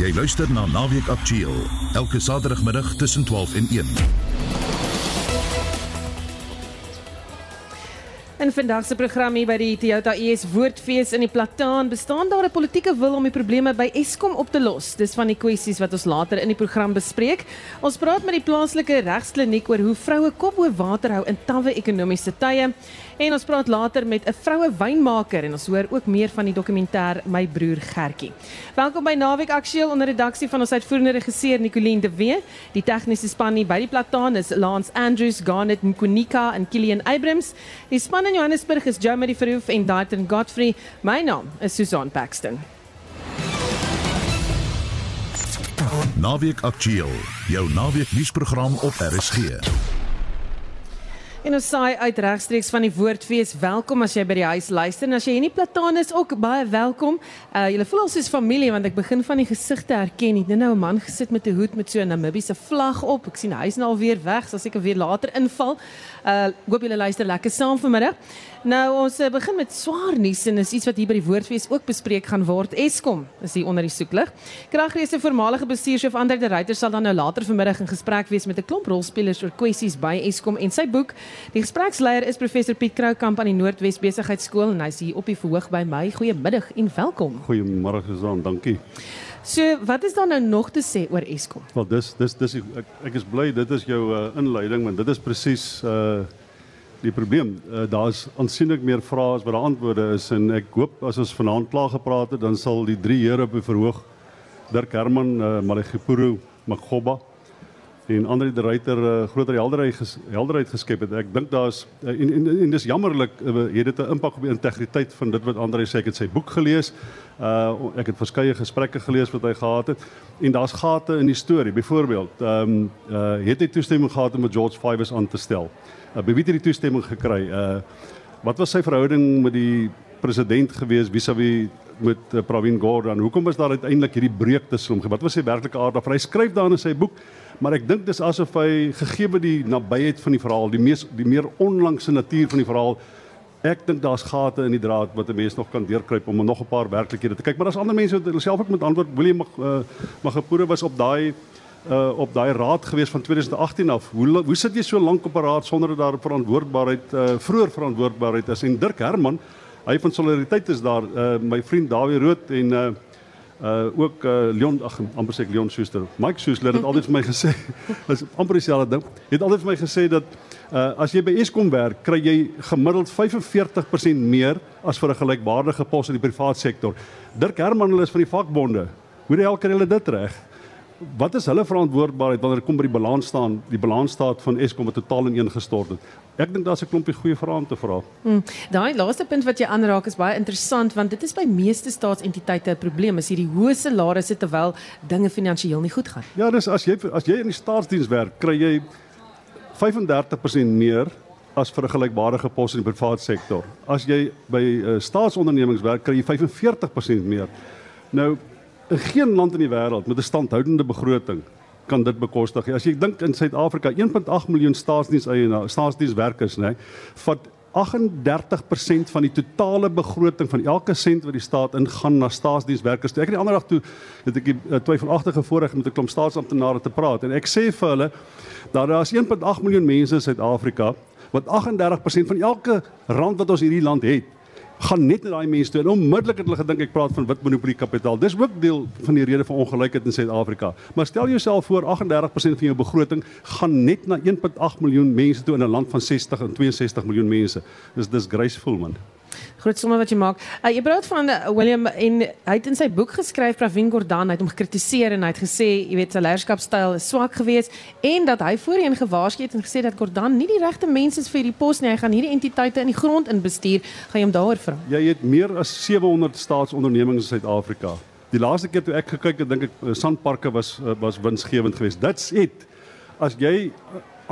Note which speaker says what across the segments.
Speaker 1: Jy luister na Naweek Aktueel elke Saterdagmiddag tussen 12 en 1.
Speaker 2: In vandag se program hier by die Toyota ES Woordfees in die Plataan bestaan daar 'n politieke wil om die probleme by Eskom op te los. Dis van die kwessies wat ons later in die program bespreek. Ons praat met die plaaslike regskliniek oor hoe vroue kop bo water hou in tawwe ekonomiese tye. En ons praat later met 'n vroue wynmaker en ons hoor ook meer van die dokumentêr My broer Gertjie. Welkom by Naweek Aktueel onder redaksie van ons uitvoerende regisseur Nicoline de Wee. Die tegniese span hier by die Plataan is Lance Andrews, Garnet Nkunika en Kilian Abrams. Die span in Johannesburg is Jeremy Verhoef en Dalton Godfrey. My naam is Susan Paxton.
Speaker 1: Naweek Aktueel, jou naweek nuusprogram op RSG.
Speaker 2: En ons saai uit regstreeks van die Woordfees. Welkom as jy by die huis luister en as jy hier in die plataan is ook baie welkom. Uh julle voel ons is familie want ek begin van die gesigte herken. Hier nou 'n man gesit met 'n hoed met so 'n Namibiese vlag op. Ek sien hy is nou al weer weg, so ek weer later inval. Uh hoop julle luister lekker saam vanmiddag. Nou ons uh, begin met swaar nuus en is iets wat hier by die Woordfees ook bespreek gaan word. Eskom is hier onder die soeklig. Kragreese voormalige bestuurshoof Ander de Ruyter sal dan nou later vanmiddag in gesprek wees met 'n klomp rolspelers oor kwessies by Eskom en sy boek. Die gespreksleier is professor Piet Kroukamp aan die Noordwes Besigheidsskool en hy's hier op die verhoog by my. Goeiemiddag en welkom.
Speaker 3: Goeiemôre Susan, dankie.
Speaker 2: So, wat is dan nou nog te sê oor Eskom?
Speaker 3: Wel dis dis dis ek, ek is bly dit is jou uh, inleiding want dit is presies uh die probleem. Uh, Daar's aansienlik meer vrae as wat daar antwoorde is en ek hoop as ons vanaand klaar gepraat het dan sal die drie here op die verhoog Dirk Herman, uh, Malegipuru, Magoba en Andre de Ruyter uh, groter helderheid ges, helderheid geskep het. Ek dink daar's uh, en, en en dis jammerlik uh, het dit 'n impak op die integriteit van dit wat Andre sê. Ek het sy boek gelees. Uh ek het verskeie gesprekke gelees wat hy gehad het en daar's gate in die storie. Byvoorbeeld, ehm um, uh het hy toestemming gehad om George Fivers aan te stel. Uh, wie het die toestemming gekry? Uh wat was sy verhouding met die president gewees vis-à-vis met uh, Pravin Gordhan? Hoekom was daar uiteindelik hierdie breuk tussen hom? Wat was sy werklike aard? Hy skryf daar in sy boek maar ek dink dis asof hy gegee die nabyheid van die verhaal, die mees die meer onlangse natuur van die verhaal. Ek dink daar's gate in die draad wat 'n mens nog kan deurkruip om nog 'n paar werklikhede te kyk, maar daar's ander mense wat self ook met antwoord William mag uh, Magapure was op daai uh, op daai raad gewees van 2018 af. Hoe hoe sit jy so lank op 'n raad sonder dat daar verantwoordbaarheid uh, vroeër verantwoordbaarheid is en Dirk Herman, hy van solidariteit is daar, uh, my vriend Dawie Rood en uh, uh ook uh Leon ag amper sê ek Leon Schuster. Mike Schuster het altyd vir my gesê, is amper dieselfde ding. Het altyd vir my gesê dat uh as jy by Eskom werk, kry jy gemiddeld 45% meer as vir 'n gelykwaardige pos in die privaat sektor. Dirk Herman hulle is van die vakbonde. Hoe die hel kry hulle dit reg? Wat is hulle verantwoordbaarheid wanneer dit kom by die balans staan, die balansstaat van Eskom wat totaal ineengestort het? Ek dink daar's 'n klompie goeie vrae om te vra.
Speaker 2: Hmm. Daai laaste punt wat jy aanraak is baie interessant want dit is by meeste staatsentiteite 'n probleem is hierdie hoë salarisse terwyl dinge finansiëel nie goed gaan.
Speaker 3: Ja, dis as jy as jy in die staatsdiens werk, kry jy 35% meer as vir 'n gelykbare pos in die private sektor. As jy by 'n uh, staatsondernemings werk, kry jy 45% meer. Nou, geen land in die wêreld met 'n standhoudende begroting kan dit bekostig. As jy dink in Suid-Afrika 1.8 miljoen staatsdiens eienaars, staatsdienswerkers, nê, vat 38% van die totale begroting van elke sent wat die staat ingaan na staatsdienswerkers. Ek het die ander dag toe het ek 'n uh, twyfelagtige voorreg met 'n klomp staatsamptenare te praat en ek sê vir hulle dat daar is 1.8 miljoen mense in Suid-Afrika wat 38% van elke rand wat ons hierdie land het, gaan net na daai mense toe. En onmiddellik het hulle gedink ek praat van wit monopolie kapitaal. Dis ook deel van die rede van ongelykheid in Suid-Afrika. Maar stel jouself voor 38% van jou begroting gaan net na 1.8 miljoen mense toe in 'n land van 60 en 62 miljoen mense. Dis disgraceful man
Speaker 2: groot somme wat jy maak. Uh, jy praat van uh, William en hy het in sy boek geskryf Pravin Gordhan, hy het hom gekritiseer en hy het gesê, jy weet, sy leierskapstyl is swak geweest en dat hy voorheen gewaarsku het en gesê dat Gordhan nie die regte mense is vir hierdie pos nie. Hy gaan hierdie entiteite in die grond in bestuur. Gaan jy hom daaroor vra?
Speaker 3: Jy het meer as 700 staatsondernemings in Suid-Afrika. Die laaste keer toe ek gekyk het, dink ek uh, Sandparke was uh, was winsgewend geweest. Dit's it. As jy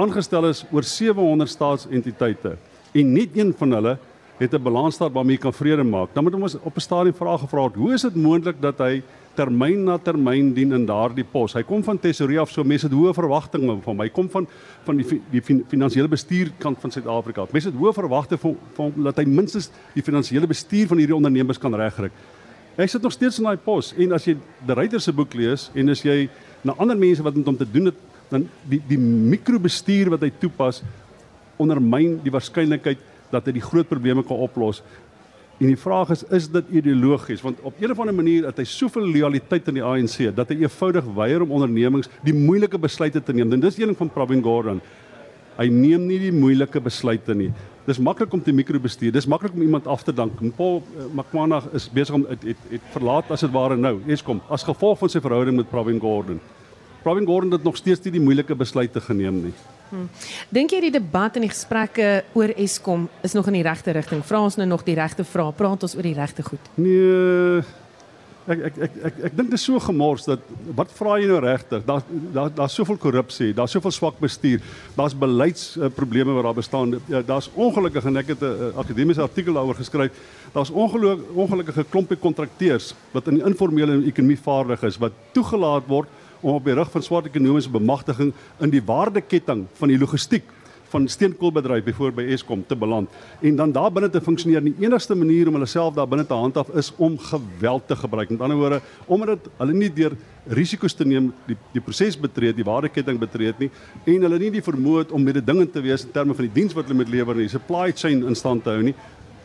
Speaker 3: aangestel is oor 700 staatsentiteite en nie een van hulle het 'n balans daar waarmee jy kan vrede maak. Dan moet ons op 'n stadium vra gevra het, hoe is dit moontlik dat hy termyn na termyn dien in daardie pos? Hy kom van tesourier af, so mense het hoë verwagtinge van hom. Hy kom van van die die finansiële bestuur kant van Suid-Afrika. Mense het hoë verwagtinge van van dat hy minstens die finansiële bestuur van hierdie ondernemings kan regkry. Hy sit nog steeds in daai pos en as jy die ryter se boek lees en as jy na ander mense wat met hom te doen het, dan die die mikrobestuur wat hy toepas ondermyn die waarskynlikheid dat hy die groot probleme kan oplos. En die vraag is is dit ideologies want op 'n of ander manier het hy soveel lojaliteit aan die ANC dat hy eenvoudig weier om ondernemings die moeilike besluite te neem. En dis een van Pravin Gordhan. Hy neem nie die moeilike besluite nie. Dis maklik om te mikrobestuur. Dis maklik om iemand af te dank. Paul uh, Makwana is besig om het, het, het verlaat as dit ware nou. Eskom as gevolg van sy verhouding met Pravin Gordhan. Pravin Gordhan het nog steeds nie die moeilike besluite geneem nie.
Speaker 2: Hmm. Dink jy die debat en die gesprekke oor Eskom is nog in die regte rigting? Vra ons nou nog die regte vrae, praat ons oor die regte goed?
Speaker 3: Nee. Ek ek ek ek, ek dink dit is so gemors dat wat vra jy nou regtig? Daar daar daar's soveel korrupsie, daar's soveel swak bestuur, daar's beleidsprobleme uh, wat daar bestaan. Ja, daar's ongelukkig en ek het 'n uh, akademiese artikel daaroor geskryf. Daar's ongelukkige klompie kontrakteurs wat in die informele ekonomie vaardig is wat toegelaat word om op die rug van swart ekonomiese bemagtiging in die waardeketting van die logistiek van steenkoolbedryf byvoorbeeld by Eskom te beland en dan daar binne te funksioneer. Die enigste manier om hulle self daar binne te handhaaf is om geweld te gebruik. Met ander woorde, omdat hulle nie deur risiko's te neem die die proses betree, die waardeketting betree nie en hulle nie die vermoë het om mededingend te wees in terme van die diens wat hulle moet lewer nie, supply chain in stand te hou nie,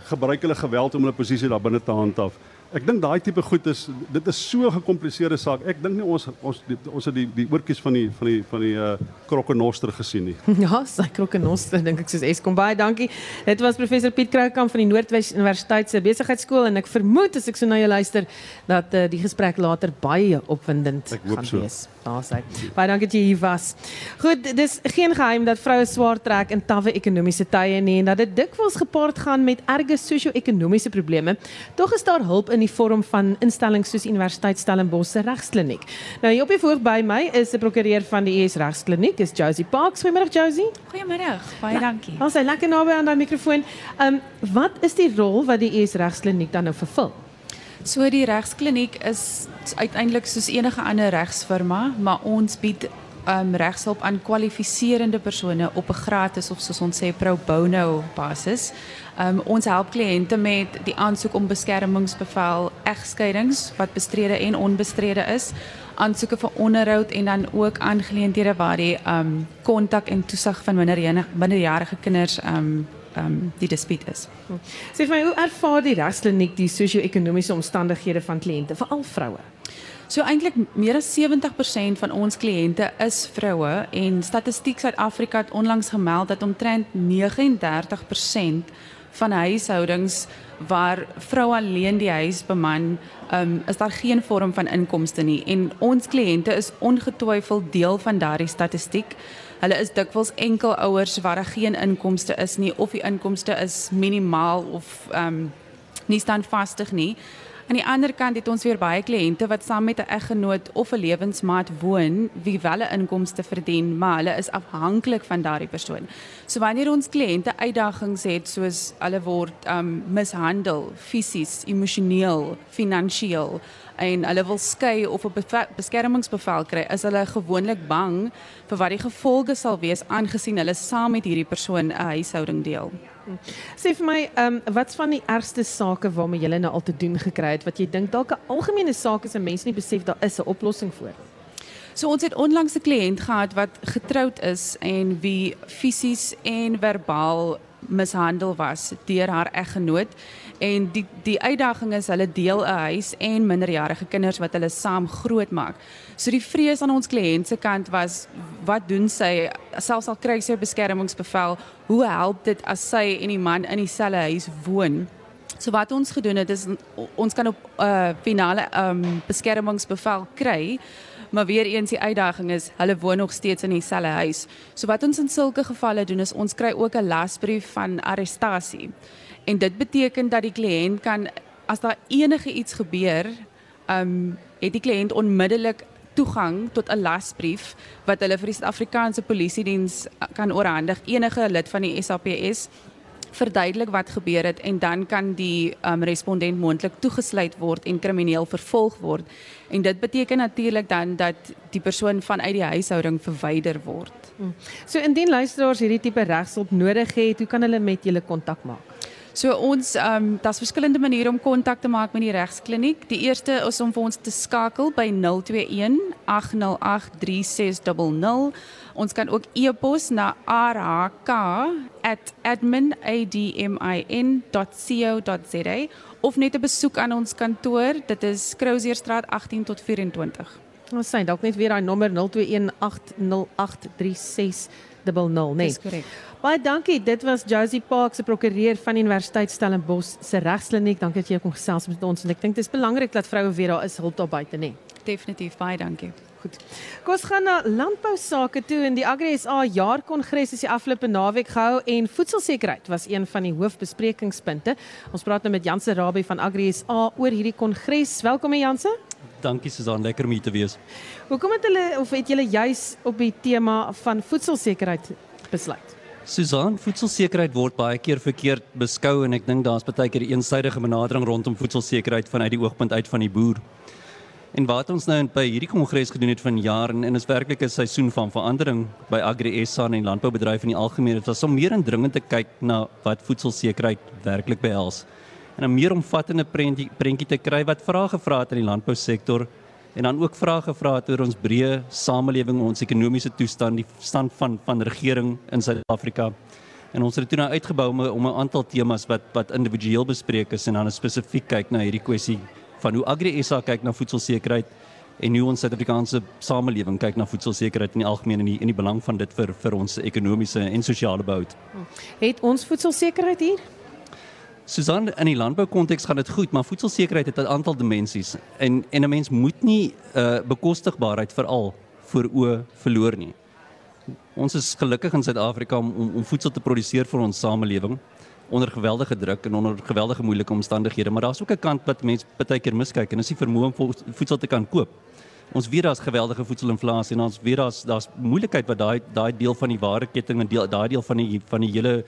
Speaker 3: gebruik hulle geweld om hulle posisie daar binne te handhaaf. Ek dink daai tipe goed is dit is so 'n gekompliseerde saak. Ek dink nie ons ons die, ons het die die oortjies van die van die van die uh krokkenoster gesien nie.
Speaker 2: Ja, sy krokkenoster dink ek soos Eskom baie dankie. Dit was professor Piet Kroukamp van die Noordwes Universiteit se besigheidskool en ek vermoed as ek so na jou luister dat uh, die gesprek later baie opwindend gaan so. wees. Daar sê. Baie dankie dat jy hier was. Goed, dis geen geheim dat vroue swaar trek in tawwe ekonomiese tye nie en dat dit dikwels gepaard gaan met erge sosio-ekonomiese probleme. Tog is daar hulp in die vorm van instellings soos Universiteit Stellenbosch se regskliniek. Nou hier op die voor by my is 'n prokureur van die ES regskliniek, is Josie Parks. Goeiemôre Josie.
Speaker 4: Goeiemôre. Baie dankie.
Speaker 2: Ons is lekker naby aan daai mikrofoon. Ehm um, wat is die rol wat die ES regskliniek dan nou vervul?
Speaker 4: So die regskliniek is uiteindelik soos enige ander regsfirma, maar ons bied um, regshulp aan kwalifiserende persone op 'n gratis of soos ons sê pro bono basis. Um, ons help kliënte met die aansoek om beskermingsbevel, egskeidings wat bestrede en onbestrede is, aansoeke vir onderhoud en dan ook aangeleenthede waar die um kontak en toesig van minderjarige kinders um um die dispuut is.
Speaker 2: Sê vir my, hoe ervaar die regskliniek die sosio-ekonomiese omstandighede van kliënte, veral vroue?
Speaker 4: So eintlik meer as 70% van ons kliënte is vroue en Statistiek Suid-Afrika het onlangs gemeld dat omtrent 39% van huishoudings waar vroue alleen die huis beman, um, is daar geen vorm van inkomste nie en ons kliënte is ongetwyfeld deel van daardie statistiek. Hulle is dikwels enkelouers waar daar geen inkomste is nie of die inkomste is minimaal of um nie standvastig nie. Aan die ander kant het ons weer baie kliënte wat saam met 'n eggenoot of 'n lewensmaat woon wie wel 'n inkomste verdien, maar hulle is afhanklik van daardie persoon. So wanneer ons kliënte uitdagings het soos hulle word um mishandel fisies, emosioneel, finansiëel en hulle wil skei of 'n beskermingsbevel kry, is hulle gewoonlik bang vir wat die gevolge sal wees aangesien hulle saam met hierdie persoon 'n huishouding deel.
Speaker 2: Sê vir my, ehm um, wat's van die ergste sake waarmee jy nou al te doen gekry het wat jy dink dalk 'n algemene saak is en mense nie besef daar is 'n oplossing vir?
Speaker 4: So ons het onlangs 'n kliënt gehad wat getroud is en wie fisies en verbaal mishandel was deur haar eggenoot en die die uitdaging is hulle deel 'n huis en minderjarige kinders wat hulle saam grootmaak. So die vrees aan ons kliënt se kant was wat doen sy selfs al kry sy 'n beskermingsbevel, hoe help dit as sy en die man in dieselfde huis woon? So wat ons gedoen het is ons kan op 'n uh, finale um, beskermingsbevel kry. Maar weer eens die uitdaging is hulle woon nog steeds in dieselfde huis. So wat ons in sulke gevalle doen is ons kry ook 'n lasbrief van arrestasie. En dit beteken dat die kliënt kan as daar enige iets gebeur, ehm um, het die kliënt onmiddellik toegang tot 'n lasbrief wat hulle vir die Suid-Afrikaanse Polisie Diens kan oorhandig enige lid van die SAPS verduidelik wat gebeur het en dan kan die um, respondent moontlik toegesluit word en krimineel vervolg word. En dit beteken natuurlik dan dat die persoon vanuit die huishouding verwyder word.
Speaker 2: Hmm. So indien luisteraars hierdie tipe regshulp nodig het, hoe kan hulle met julle kontak maak?
Speaker 4: So ons ehm um, daar's verskillende maniere om kontak te maak met die regskliniek. Die eerste is om vir ons te skakel by 021 808 3600. Ons kan ook e-pos na rhk@admin.co.za of net 'n besoek aan ons kantoor. Dit is Crouzierstraat 18 tot 24.
Speaker 2: Ons sê dalk net weer daai nommer 0218083600, né?
Speaker 4: Dis korrek.
Speaker 2: Baie dankie. Dit was Josie Park se prokureur van Universiteit Stellenbosch se regskliniek. Dankie dat jy kom gesels met ons en ek dink dit is belangrik dat vroue weer daar is hulp daar buite, né?
Speaker 4: Definitief baie dankie.
Speaker 2: Goed. Kom ons gaan na landbou sake toe en die Agri SA jaarkongres is die afgelope naweek gehou en voedselsekerheid was een van die hoofbesprekingspunte. Ons praat nou met Janse Rabie van Agri SA oor hierdie kongres. Welkom Janse.
Speaker 5: Dankie Susan, lekker om hier te wees.
Speaker 2: Hoekom het hulle of het julle juis op die tema van voedselsekerheid besluit?
Speaker 5: Susan, voedselsekerheid word baie keer verkeerd beskou en ek dink daar's baie keer 'n eensidedige benadering rondom voedselsekerheid vanuit die oogpunt uit van die boer. En wat ons nou by hierdie kongres gedoen het van jaar en en is werklik 'n seisoen van verandering by Agri SA en landboubedryf in die algemeen. Dit was om meer indringend te kyk na wat voedselsekerheid werklik behels en 'n meer omvattende prentjie prentjie te kry wat vrae gevra het aan die landbousektor en dan ook vrae gevra het oor ons breë samelewing, ons ekonomiese toestand, die stand van van regering in Suid-Afrika. En ons het dit nou uitgebou om om 'n aantal temas wat wat individueel bespreek is en dan spesifiek kyk na hierdie kwessie van hoe Agri SA kyk na voedselsekerheid en hoe ons Suid-Afrikaanse samelewing kyk na voedselsekerheid in die algemeen en die in die belang van dit vir vir ons ekonomiese en sosiale behoud.
Speaker 2: Het ons voedselsekerheid hier?
Speaker 5: Susan in die landboukonteks gaan dit goed, maar voedselsekerheid het 'n aantal dimensies en en 'n mens moet nie uh bekostigbaarheid veral voor oë verloor nie. Ons is gelukkig in Suid-Afrika om, om om voedsel te produseer vir ons samelewing onder geweldige druk en onder geweldige moeilike omstandighede, maar daar's ook 'n kant wat mense baie keer miskyk en dis die vermoë om voedsel te kan koop. Ons weet daar's geweldige voedselinflasie en ons weet daar's daar's moeilikheid wat daai daai deel van die waardeketting en deel daai deel van die van die hele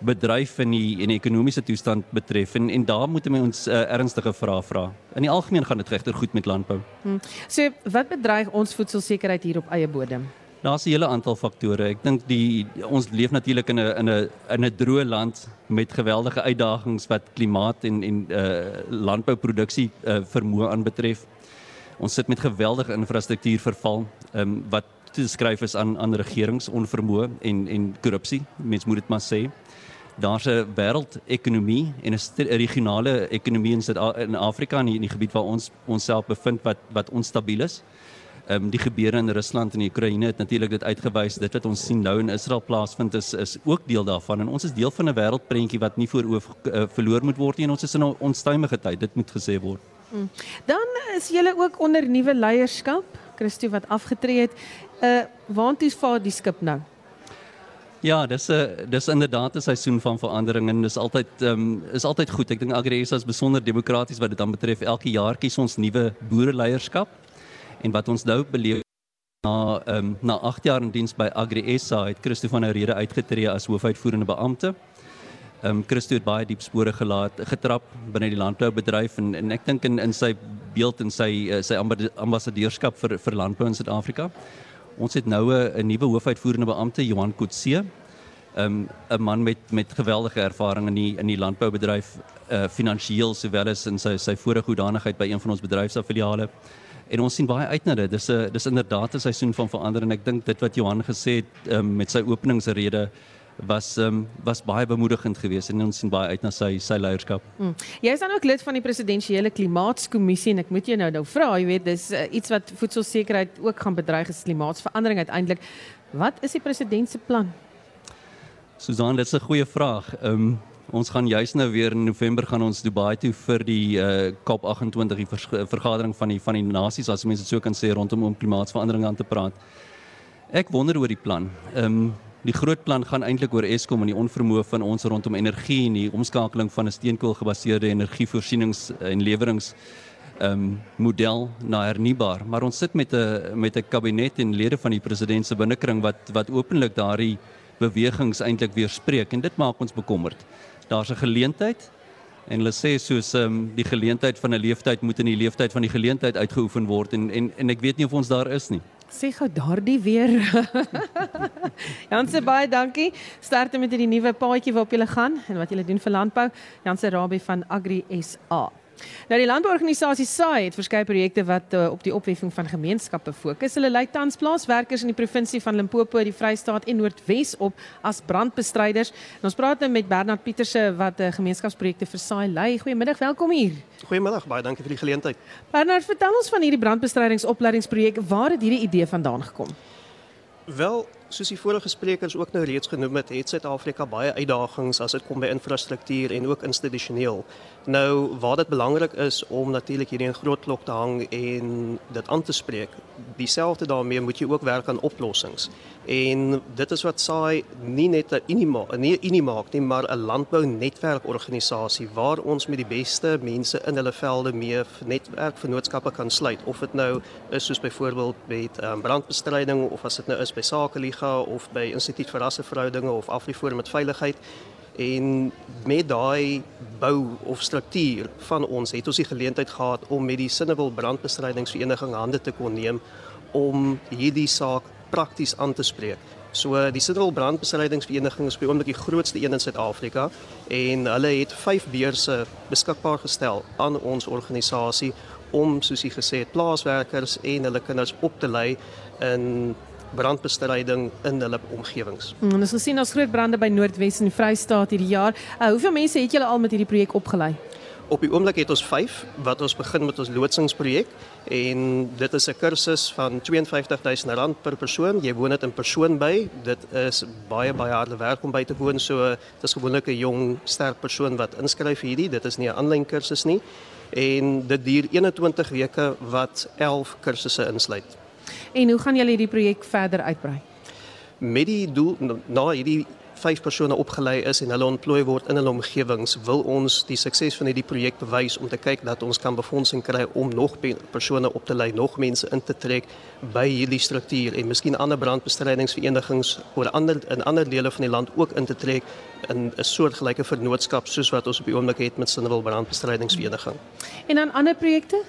Speaker 5: bedryf en die en die ekonomiese toestand betref en en daar moet ons uh, ernstige vrae vra. In die algemeen gaan dit regter goed met landbou.
Speaker 2: Hmm. So wat bedreig ons voedselsekerheid hier op eie bodem?
Speaker 5: Daar's 'n hele aantal faktore. Ek dink die ons leef natuurlik in 'n in 'n in 'n droë land met geweldige uitdagings wat klimaat en en uh landbouproduksie uh vermoë aanbetref. Ons sit met geweldige infrastruktuurverval um, wat te skryf is aan aan regeringsonvermoë en en korrupsie. Mense moet dit maar sê daar's 'n wêreldekonomie en 'n regionale ekonomie in in Afrika in die, in die gebied waar ons onsself bevind wat wat onstabiel is. Ehm um, die gebeure in Rusland en die Oekraïne het natuurlik dit uitgewys. Dit wat ons sien nou in Israel plaasvind is is ook deel daarvan en ons is deel van 'n wêreldprentjie wat nie voor oor uh, verloor moet word nie en ons is in 'n onstuimige tyd. Dit moet gesê word. Hmm.
Speaker 2: Dan is julle ook onder nuwe leierskap. Christo wat afgetree het. Uh waantoe vaar die skip nou?
Speaker 5: Ja, dis 'n dis inderdaad 'n seisoen van verandering en dis altyd ehm um, is altyd goed. Ek dink Agresa is besonder demokraties wat dit dan betref. Elke jaar kies ons nuwe boereleierskap. En wat ons nou beleef na ehm um, na 8 jaar in diens by Agresa het Christo van der Rede uitgetree as hoofuitvoerende beampte. Ehm um, Christo het baie diep spore gelaat, getrap binne die landboubedryf en en ek dink in in sy beeld en sy uh, sy ambassadeurskap vir vir landbou in Suid-Afrika. Ons het nou 'n nuwe hoofuitvoerende beampte, Johan Kutse. 'n um, 'n man met met geweldige ervaring in die in die landboubedryf, uh finansiëel sowel as in sy sy vorige hoedanigheid by een van ons bedryfsafiliale. En ons sien baie uit na dit. Dis 'n dis inderdaad 'n seisoen van verandering en ek dink dit wat Johan gesê het um, met sy openingsrede was um, was baie bemoedigend geweest en ons sien baie uit na sy sy leierskap. Hmm.
Speaker 2: Jy is dan ook lid van die presidensiële klimaatskommissie en ek moet jou nou nou vra, jy weet, dis uh, iets wat voedselsekerheid ook gaan bedreig is klimaatsverandering uiteindelik. Wat is die president se plan?
Speaker 5: Susan, dit is 'n goeie vraag. Ehm um, ons gaan juis nou weer in November gaan ons Dubai toe vir die uh, COP 28 die vergadering van die van die nasies as mense dit so kan sê rondom om klimaatsverandering aan te praat. Ek wonder oor die plan. Ehm um, Die groot plan gaan eintlik oor Eskom en die onvermoë van ons rondom energie en die omskakeling van 'n steenkoolgebaseerde energievoorsienings en lewerings ehm um, model na hernubaar. Maar ons sit met 'n met 'n kabinet en lede van die president se binnekring wat wat openlik daardie bewegings eintlik weerspreek en dit maak ons bekommerd. Daar's 'n geleentheid en hulle sê soos ehm um, die geleentheid van 'n leeftyd moet in die leeftyd van die geleentheid uitgeoefen word en en en ek weet nie of ons daar is nie.
Speaker 2: Sê gou daardie weer. Janse baie dankie. Sterkte met hierdie nuwe paadjie waarop jy gaan en wat jy doen vir landbou. Janse Rabie van Agri SA. Nou die landbouorganisasie SAI het verskeie projekte wat uh, op die opweffing van gemeenskappe fokus. Hulle lei tans plaaswerkers in die provinsie van Limpopo, die Vrystaat en Noordwes op as brandbestryders. En ons praat nou met Bernard Pieterse wat uh, gemeenskapsprojekte vir SAI lei. Goeiemiddag, welkom hier.
Speaker 6: Goeiemiddag, baie dankie vir die geleentheid.
Speaker 2: Bernard, vertel ons van hierdie brandbestrydingsopleidingsprojek. Waar het hierdie idee vandaan gekom?
Speaker 6: Wel, soos die vorige sprekers ook nou reeds genoem het, het Suid-Afrika baie uitdagings as dit kom by infrastruktuur en ook institusioneel. Nou, waar dit belangrik is om natuurlik hierdie 'n groot klok te hang en dit aan te spreek, dieselfde daarmee moet jy ook werk aan oplossings. En dit is wat SAI nie net 'n Unima, nie Unimaak nie, maar 'n landbou-netwerkorganisasie waar ons met die beste mense in hulle velde mee netwerkvennootskappe kan sluit of dit nou is soos byvoorbeeld met um, brandbestryding of as dit nou is by Sakeliga of by Instituut vir Rasseverhoudinge of Afriforum met veiligheid en met daai bou of struktuur van ons het ons die geleentheid gehad om met die Sinnewil brandbestrydingsvereniging hande te kon neem om hierdie saak prakties aan te spreek. So die Sinnewil brandbestrydingsvereniging is by oomblik die grootste een in Suid-Afrika en hulle het 5 beurse beskikbaar gestel aan ons organisasie om soos jy gesê het plaaswerkers en hulle kinders op te lei in brandbestryding in hulle omgewings.
Speaker 2: Mm, ons gesien ons groot brande by Noordwes en Vrystaat hierdie jaar. Uh, hoeveel mense het julle al met hierdie projek opgelei?
Speaker 6: Op die oomblik het ons 5 wat ons begin met ons lootsingsprojek en dit is 'n kursus van R52000 per persoon. Jy woon dit in persoon by. Dit is baie baie harde werk om by te woon. So dit is gewoonlik 'n jong sterk persoon wat inskryf hierdie. Dit is nie 'n aanlyn kursus nie. En dit duur 21 weke wat 11 kursusse insluit.
Speaker 2: En hoe gaan julle hierdie projek verder uitbrei?
Speaker 6: Met die doel na hierdie vyf persone opgelei is en hulle ontplooi word in hulle omgewings, wil ons die sukses van hierdie projek bewys om te kyk dat ons kan befondsing kry om nog persone op te lei, nog mense in te trek by hierdie struktuur en miskien ander brandbestrydingsverenigings oor ander in ander dele van die land ook in te trek in 'n soortgelyke vennootskap soos wat ons op die oomblik het met Sinnewil brandbestrydingsvereniging.
Speaker 2: En dan ander projekte?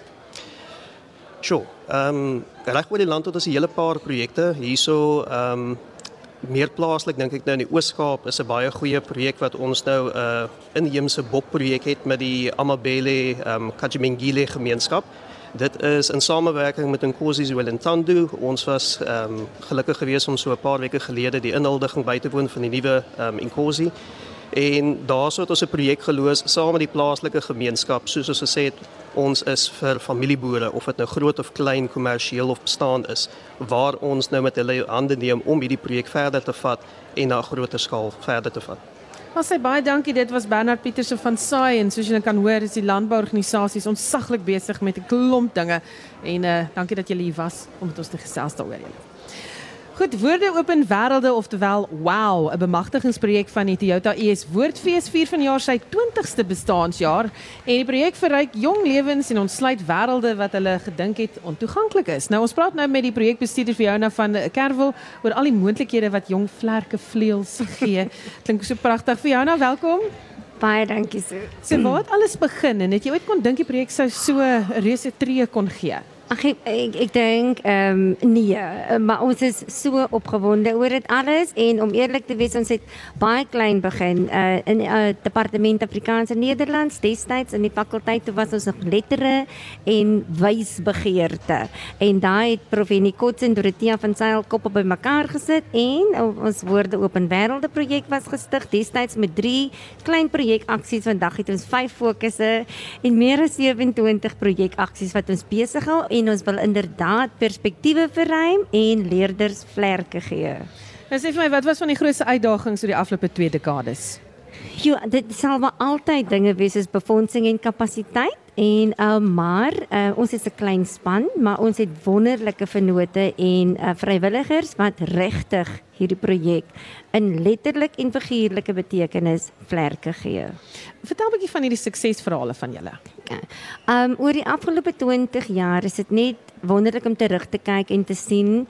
Speaker 6: Sjoe. Ehm um, reg oor die land het ons 'n hele paar projekte. Hierso ehm um, meer plaaslik dink ek nou in die Oos-Kaap is 'n baie goeie projek wat ons nou 'n uh, inheemse bokprojek het met die Amabele um, Kajimengile gemeenskap. Dit is in samewerking met Nkosi Zwelintandu. Ons was um, gelukkig geweest om so 'n paar weke gelede die inhuldiging by te woon van die nuwe um, Nkosi. En daarso het ons 'n projek geloos saam met die plaaslike gemeenskap, soos ons gesê het, ons is vir familieboere of dit nou groot of klein kommersieel of bestaan is waar ons nou met hulle hande neem om hierdie projek verder te vat en na 'n groter skaal verder te vat.
Speaker 2: Ons sê baie dankie. Dit was Bernard Pieterse van Science. Soos julle kan hoor, is die landbouorganisasies ontsaglik besig met 'n klomp dinge en uh dankie dat julle hier was om met ons te gesels daaroor julle. Goed, woorde open wêrelde oftewel wow, 'n bemagtigingsprojek van die Toyota ES Woordfees vier vanjaar sy 20ste bestaanjaar en die projek verryk jong lewens en ontsluit wêrelde wat hulle gedink het ontoeganklik is. Nou ons praat nou met die projekbestuurder Fiona van Kerwel oor al die moontlikhede wat jong vlerke vleuels gee. Klink so pragtig. Fiona, welkom.
Speaker 7: Baie dankie so.
Speaker 2: So waar het alles begin en het jy ooit kon dink die projek sou so 'n reuse tree kon gee?
Speaker 7: Ag ek ek, ek dink ehm um, nee, maar ons is so opgewonde oor dit alles en om eerlik te wees ons het baie klein begin uh, in uh, departement Afrikaans en Nederlands destyds in die fakulteit toe was ons nog lettere en wysbegeerte en daai het Prof Nikotse en Dorothea van Sail koppe bymekaar gesit en ons woorde open wêrelde projek was gestig destyds met drie klein projekaksies vandag het ons vyf fokusse en meer as 27 projekaksies wat ons besig hou en ons wil inderdaad perspektiewe verruim en leerders vlerke gee.
Speaker 2: Nou sê vir my, wat was van die grootste uitdagings oor die afgelope 2 dekades?
Speaker 7: Jo, dit sal maar altyd dinge wees soos befondsing en kapasiteit en uh, maar uh, ons is 'n klein span, maar ons het wonderlike vennote en uh, vrywilligers wat regtig hierdie projek in letterlik en figuurlike betekenis vlerke gee.
Speaker 2: Vertel 'n bietjie van hierdie suksesverhale van julle.
Speaker 7: Um oor die afgelope 20 jaar is dit net wonderlik om terug te kyk en te sien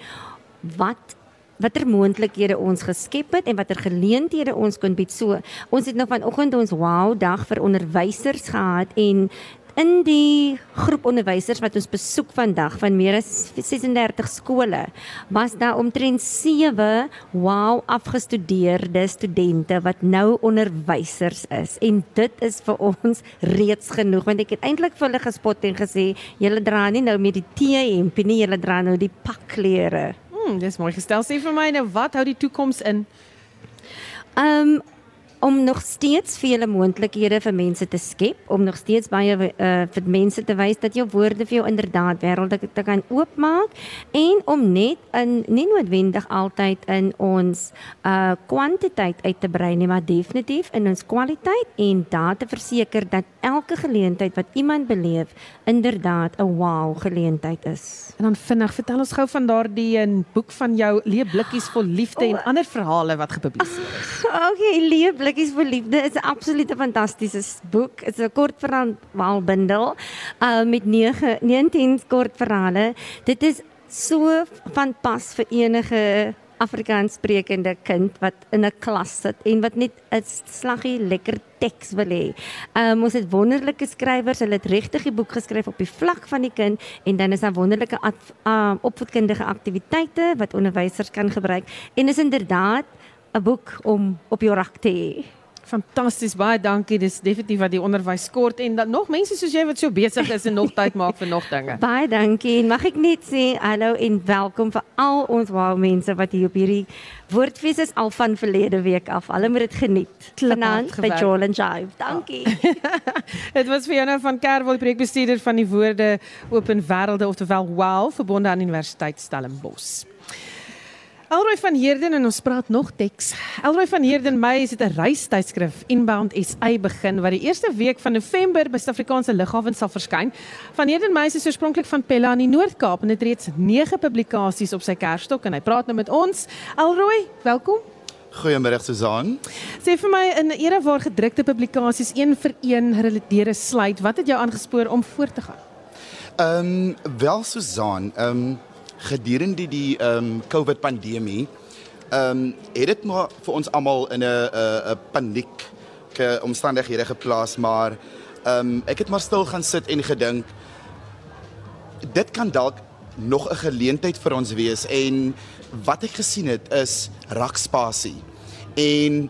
Speaker 7: wat watter moontlikhede ons geskep het en watter geleenthede ons kon bied. So, ons het nou vanoggend ons wow dag vir onderwysers gehad en in die groep onderwysers wat ons besoek vandag van meer as 36 skole, was daar omtrent 7 wow afgestudeerde studente wat nou onderwysers is. En dit is vir ons reeds genoeg want ek het eintlik vir hulle gespot en gesê, julle dra nie nou meer die T-hempie nie, julle dra nou die pakklere.
Speaker 2: Hmm, dis mooi gestel. Sê vir my nou, wat hou die toekoms in?
Speaker 7: Um om nog steeds vele moontlikhede vir mense te skep, om nog steeds baie uh, vir mense te wys dat jou woorde vir jou inderdaad wêrelde te kan oopmaak en om net in nie noodwendig altyd in ons uh kwantiteit uit te brei nie, maar definitief in ons kwaliteit en daar te verseker dat elke geleentheid wat iemand beleef inderdaad 'n wow geleentheid is.
Speaker 2: En dan vinnig, vertel ons gou van daardie 'n boek van jou Leë blikkies vol liefde en ander verhale wat gepubliseer is.
Speaker 7: Okay, Leë blikkies vir liefde is 'n absolute fantastiese boek. Dit is 'n kortverhaalbundel uh met 9 19 kortverhale. Dit is so van pas vir enige Afrikaans sprekende kind wat in 'n klas sit en wat net 'n slaggie lekker teks wil hê. Um ons het wonderlike skrywers, hulle het regtig die boek geskryf op die vlak van die kind en dan is daar wonderlike um, opvoedkundige aktiwiteite wat onderwysers kan gebruik en is inderdaad 'n boek om op jou rak te hê.
Speaker 2: Fantasties, baie dankie. Dis definitief wat die onderwys kort en dan nog mense soos jy wat so besig is en nog tyd maak vir nog dinge.
Speaker 7: Baie dankie. En mag ek net sê hallo en welkom vir al ons wow mense wat hier op hierdie woordfees is al van verlede week af. Hulle moet dit geniet. Vanaand by Joel and Jive. Dankie.
Speaker 2: Dit was vir jou nou van Kerwel, projekbestuurder van die Woorde Open Wêrelde oftewel WOW verbonde aan Universiteit Stellenbosch. Elroy van Heerden en ons praat nog teks. Elroy van Heerden Mei is dit 'n reistydskrif Inbound SA begin wat die eerste week van November by Suid-Afrikaanse lughawens sal verskyn. Van Heerden Mei is oorspronklik van Pella in die Noord-Kaap en het reeds 9 publikasies op sy kerstok en hy praat nou met ons. Elroy, welkom.
Speaker 8: Goeiemôre Susan.
Speaker 2: Sê vir my in 'n era waar gedrukte publikasies een vir een gerelateerde sluit, wat het jou aangespoor om voort te gaan?
Speaker 8: Ehm um, wel Susan, ehm um, gedurende die ehm um, COVID pandemie ehm um, het dit maar vir ons almal in 'n 'n paniek omstandighede geplaas maar ehm um, ek het maar stil gaan sit en gedink dit kan dalk nog 'n geleentheid vir ons wees en wat ek gesien het is rakspasie. En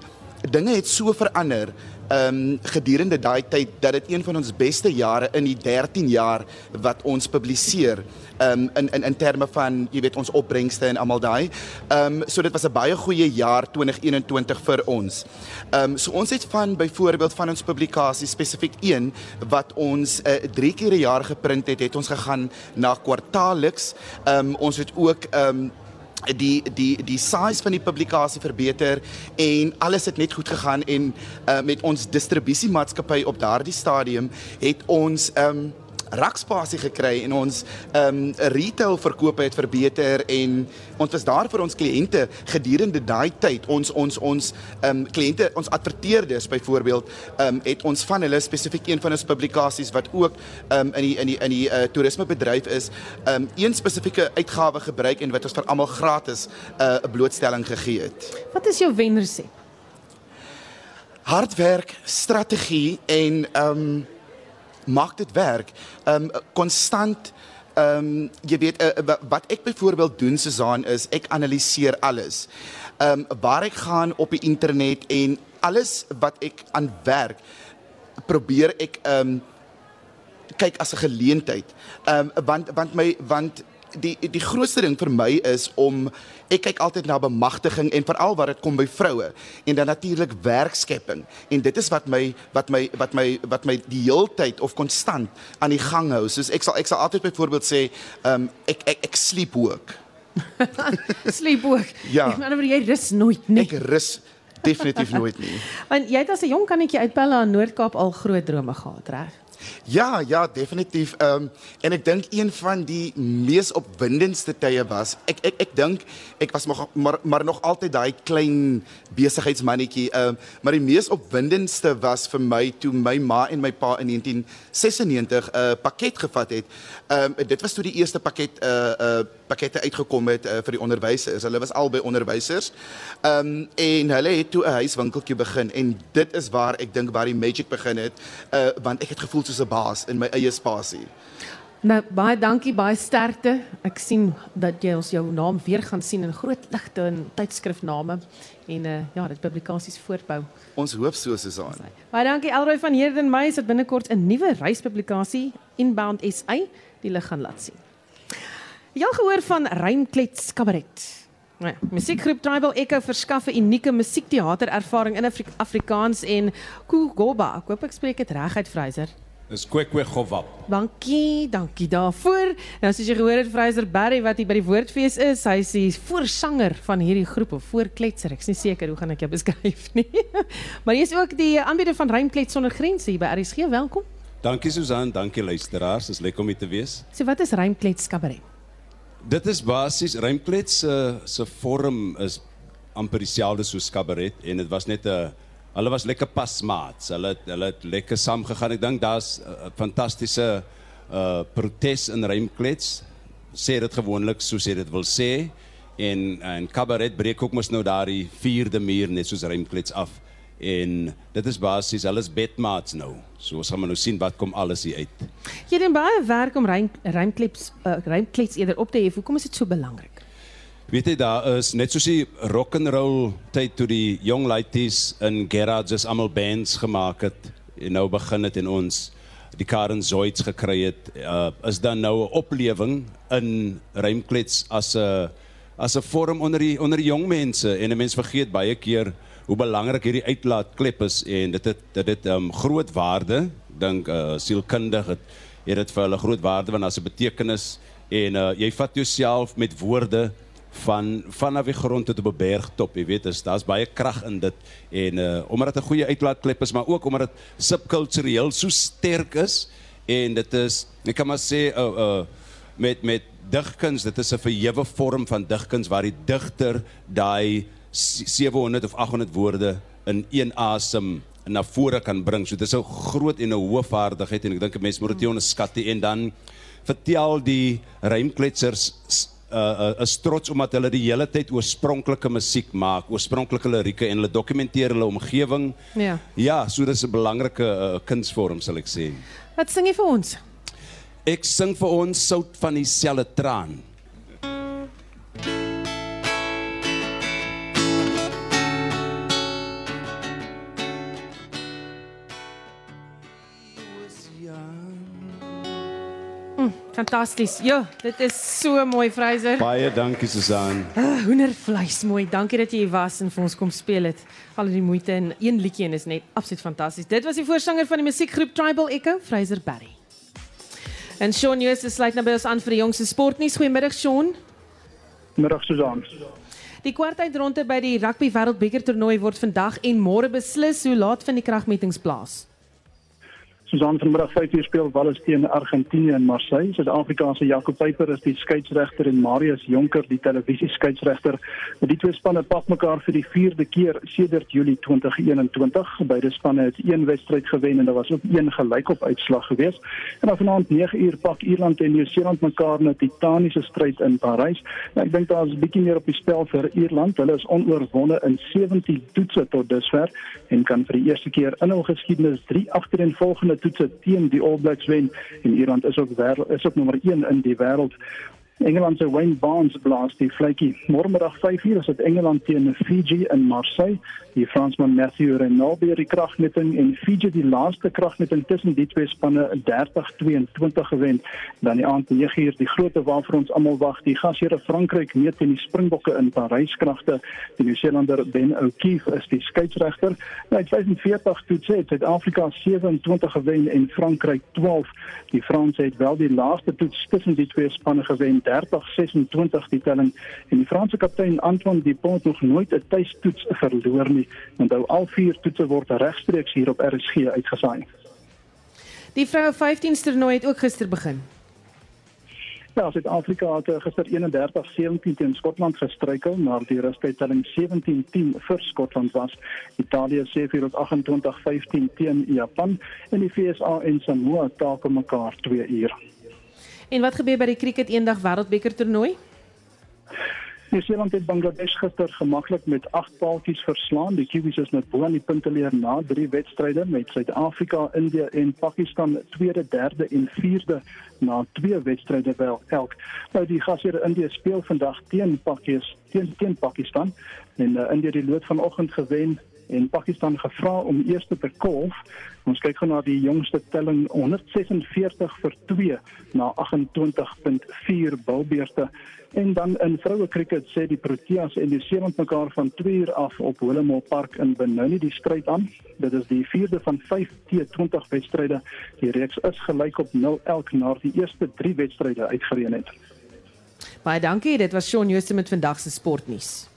Speaker 8: dinge het so verander ehm um, gedurende daai tyd dat dit een van ons beste jare in die 13 jaar wat ons publiseer ehm um, in in in terme van jy weet ons opbrengste en almal daai. Ehm um, so dit was 'n baie goeie jaar 2021 vir ons. Ehm um, so ons het van byvoorbeeld van ons publikasie spesifiek een wat ons 'n uh, 3 keer 'n jaar geprint het, het ons gegaan na kwartaalliks. Ehm um, ons het ook ehm um, die die die size van die publikasie verbeter en alles het net goed gegaan en uh, met ons distribusiemaatskappy op daardie stadium het ons um, rakspasie gekry en ons ehm um, retail verkope het verbeter en ons was daar vir ons kliënte gedurende daai tyd ons ons ons ehm um, kliënte ons adverteerders byvoorbeeld ehm um, het ons van hulle spesifiek een van ons publikasies wat ook ehm um, in die in die in die uh, toerismebedryf is ehm um, een spesifieke uitgawe gebruik en wat ons vir almal gratis eh, 'n uh, blootstelling gegee het.
Speaker 2: Wat is jou wenresep?
Speaker 8: Hardwerk, strategie en ehm um, maak dit werk. Ehm um, konstant ehm um, jy weet uh, wat ek byvoorbeeld doen Susan is ek analiseer alles. Ehm um, waar ek gaan op die internet en alles wat ek aan werk probeer ek ehm um, kyk as 'n geleentheid. Ehm um, want want my want die die grootste ding vir my is om ek kyk altyd na bemagtiging en veral wat dit kom by vroue en dan natuurlik werkskepping. En dit is wat my wat my wat my wat my die heeltyd of konstant aan die gang hou. Soos ek sal ek sal altyd byvoorbeeld sê um, ek ek ek sleep ook.
Speaker 2: Sleep ook.
Speaker 8: Ja.
Speaker 2: Ek bedoel jy rus nooit nie.
Speaker 8: Ek rus definitief nooit nie.
Speaker 2: Want jy het as 'n jong kannetjie uit Pella in Noord-Kaap al groot drome gehad reg
Speaker 8: Ja, ja, definitief. Ehm um, en ek dink een van die mees opwindendste tye was ek ek ek dink ek was maar maar, maar nog altyd daai klein besigheidsmannetjie. Ehm um, maar die mees opwindendste was vir my toe my ma en my pa in 1996 'n uh, pakket gevat het. Ehm um, dit was toe die eerste pakket 'n uh, 'n uh, pakkette uitgekom het uh, vir die onderwysers. Hulle was albei onderwysers. Ehm um, en hulle het toe 'n huiswinkeltjie begin en dit is waar ek dink waar die magic begin het, uh, want ek het gevoel soos 'n baas in my eie spasie.
Speaker 2: Nou baie dankie, baie sterkte. Ek sien dat jy ons jou naam weer gaan sien in groot ligte en tydskrifname en uh, ja, dit publikasies voortbou.
Speaker 8: Ons hoop so Susan.
Speaker 2: Baie dankie Elroy van Heerden Meys het binnekort 'n nuwe reispublikasie Inbound SA die lig gaan laat sien. Jy al gehoor van Rymklets Kabaret? Ja, musiekgroep Tribal Echo verskaf 'n unieke musiekteaterervaring in Afri Afrikaans en Kugoba. Ek hoop ek spreek dit reg uit, Freyser.
Speaker 9: Dis Kwekwe Govap.
Speaker 2: Dankie, dankie daarvoor. Nou soos jy gehoor het Fraser Barry wat hier by die Woordfees is, hy is die voorsanger van hierdie groep of voorkletser. Ek's nie seker hoe gaan ek jou beskryf nie. maar jy is ook die aanbieder van Rymklets sonder grense hier by RSG. Welkom.
Speaker 9: Dankie Susan, dankie luisteraars. Dis lekker om hier te wees.
Speaker 2: So wat is Rymklets kabaret?
Speaker 9: Dit is basies Rymklets se se vorm is amper dieselfde soos kabaret en dit was net 'n Hulle was lekker pasmaats. Hulle hulle het lekker saam gegaan. Ek dink daar's 'n uh, fantastiese uh protes in Rymklets. Sê dit gewoonlik soos jy dit wil sê en en kabaret breek ook mos nou daardie vierde muur net soos Rymklets af. En dit is basies hulle is bedmaats nou. So ons gaan nou sien wat kom alles hier uit.
Speaker 2: Jy doen baie werk om Rym Rymklets uh, Rymklets eerder op te hef. Hoekom is dit so belangrik?
Speaker 9: Weet jy daar is net soos die rock and roll tyd toe die jong ladies in garages almal bands gemaak het en nou begin dit en ons die Karen Zoids gekry het uh, is dan nou 'n oplewing in Rymklets as 'n as 'n vorm onder die onder die jong mense. En 'n mens vergeet baie keer hoe belangrik hierdie uitlaatklep is en dit het dit het um, groot waarde dink uh, sielkundig het het dit vir hulle groot waarde want daar's 'n betekenis en uh, jy vat jouself met woorde van vanaf die grond tot op 'n bergtop, jy weet, daar's baie krag in dit en uh omdat dit 'n goeie uitlaatklep is, maar ook omdat dit subkultureel so sterk is en dit is ek kan maar sê uh uh met met digkuns, dit is 'n verhewe vorm van digkuns waar die digter daai 700 of 800 woorde in een asem na vore kan bring. So dit is 'n groot en 'n hoë vaardigheid en ek dink 'n mens moet dit nie onderskat nie en dan vertel die rymkletsers uh, is trots omdat hulle die hele tyd oorspronklike musiek maak, oorspronklike lirieke en hulle dokumenteer hulle omgewing.
Speaker 2: Ja.
Speaker 9: Ja, so dis 'n belangrike uh, kunsvorm sal ek sê.
Speaker 2: Wat sing jy vir ons?
Speaker 9: Ek sing vir ons sout van dieselfde traan.
Speaker 2: Fantasties. Ja, dit is so mooi, Freyser.
Speaker 9: Baie dankie Susan.
Speaker 2: Uh, hoendervleis mooi. Dankie dat jy hier was en vir ons kom speel het. Al die moeite in een liedjie en is net absoluut fantasties. Dit was die voorsanger van die musiekgroep Tribal Echo, Freyser Barry. En Shaun Joos is sluit nou by ons aan vir die jongste sportnuus. Goeiemiddag Shaun.
Speaker 10: Middag Susan.
Speaker 2: Die kwartfinale by die Rugby Wêreldbeker toernooi word vandag en môre beslis hoe laat vind die kragmetings plaas.
Speaker 10: Susan vanmiddag 5uur speel Wallis teen Argentinië in Marseille. Suid-Afrika se Jacob Pieper is die skeieregter en Marius Jonker die televisie skeieregter. Die twee spanne pak mekaar vir die 4de keer sedert Julie 2021. Beide spanne het een wedstryd gewen en daar was ook een gelykop uitslag gewees. En dan vanaand 9uur pak Ierland en Nieu-Seeland mekaar in 'n titaniese stryd in Parys. Nou, ek dink daar is 'n bietjie meer op die spel vir Ierland. Hulle is onoorwonde in 17 toetse tot dusver en kan vir die eerste keer in hul geskiedenis 3 agtereenvolgende toetse teen die All Blacks wen en Ierland is ook wêreld is ook nommer 1 in die wêreld. Engeland se Wayne Barnes blaas die vletjie. Môremiddag 5:00 is dit Engeland teen Fiji in Marseille. Die Fransman Mathieu Renaud beheer die kragmeting en Fiji die laaste kragmeting tussen die twee spanne 30-22 gewen. Dan die aand 9:00 die grootte waarvoor ons almal wag, die gasheer Frankryk meet teen die Springbokke in Parys kragte. Die Nieu-Seelander Ben O'Keefe is die skeieregter. Hy het 45 toetse het Suid-Afrika 27 gewen en Frankryk 12. Die Franse het wel die laaste toets tussen die twee spanne gewen 30-26 die telling en die Franse kaptein Antoine Dupont nog nooit 'n tuistoets verloor nie. Onthou al vier toetse word regstreeks hier op RSG uitgesaai.
Speaker 2: Die vroue 15ste toernooi het ook gister begin.
Speaker 10: Ja, Suid-Afrika het eh, gister 31-17 teen Skotland gestruikel, maar die rustydtelling 17-10 vir Skotland was. Italië sê vir 28-15 teen Japan en die VSA en Samoa taak mekaar 2 uur.
Speaker 2: En wat gebeur by die cricket eendag wêreldbeker toernooi?
Speaker 10: Nieu-Seeland het Bangladesh gister gemaklik met 8 paaltjies verslaan. Die Kiwis is met bo aan die punteleer na 3 wedstryde met Suid-Afrika, Indië en Pakistan tweede, derde en vierde na 2 wedstryde wel elk. Nou die gasheer Indië speel vandag teen Pakistan teen, teen Pakistan en uh, Indië die lood vanoggend gewen en Pakistan gevra om eers te kolf. Ons kyk gou na die jongste telling 146 vir 2 na 28.4 bilbeerte. En dan in vroue cricket sê die Proteas en die Seeland mekaar van 2 uur af op Holmesville Park in Benoni die stryd aan. Dit is die 4de van 5 T20 wedstryde. Die reeks is gelyk op 0 elk na die eerste 3 wedstryde uitgereën het.
Speaker 2: Baie dankie. Dit was Shaun Jooste met vandag se sportnuus.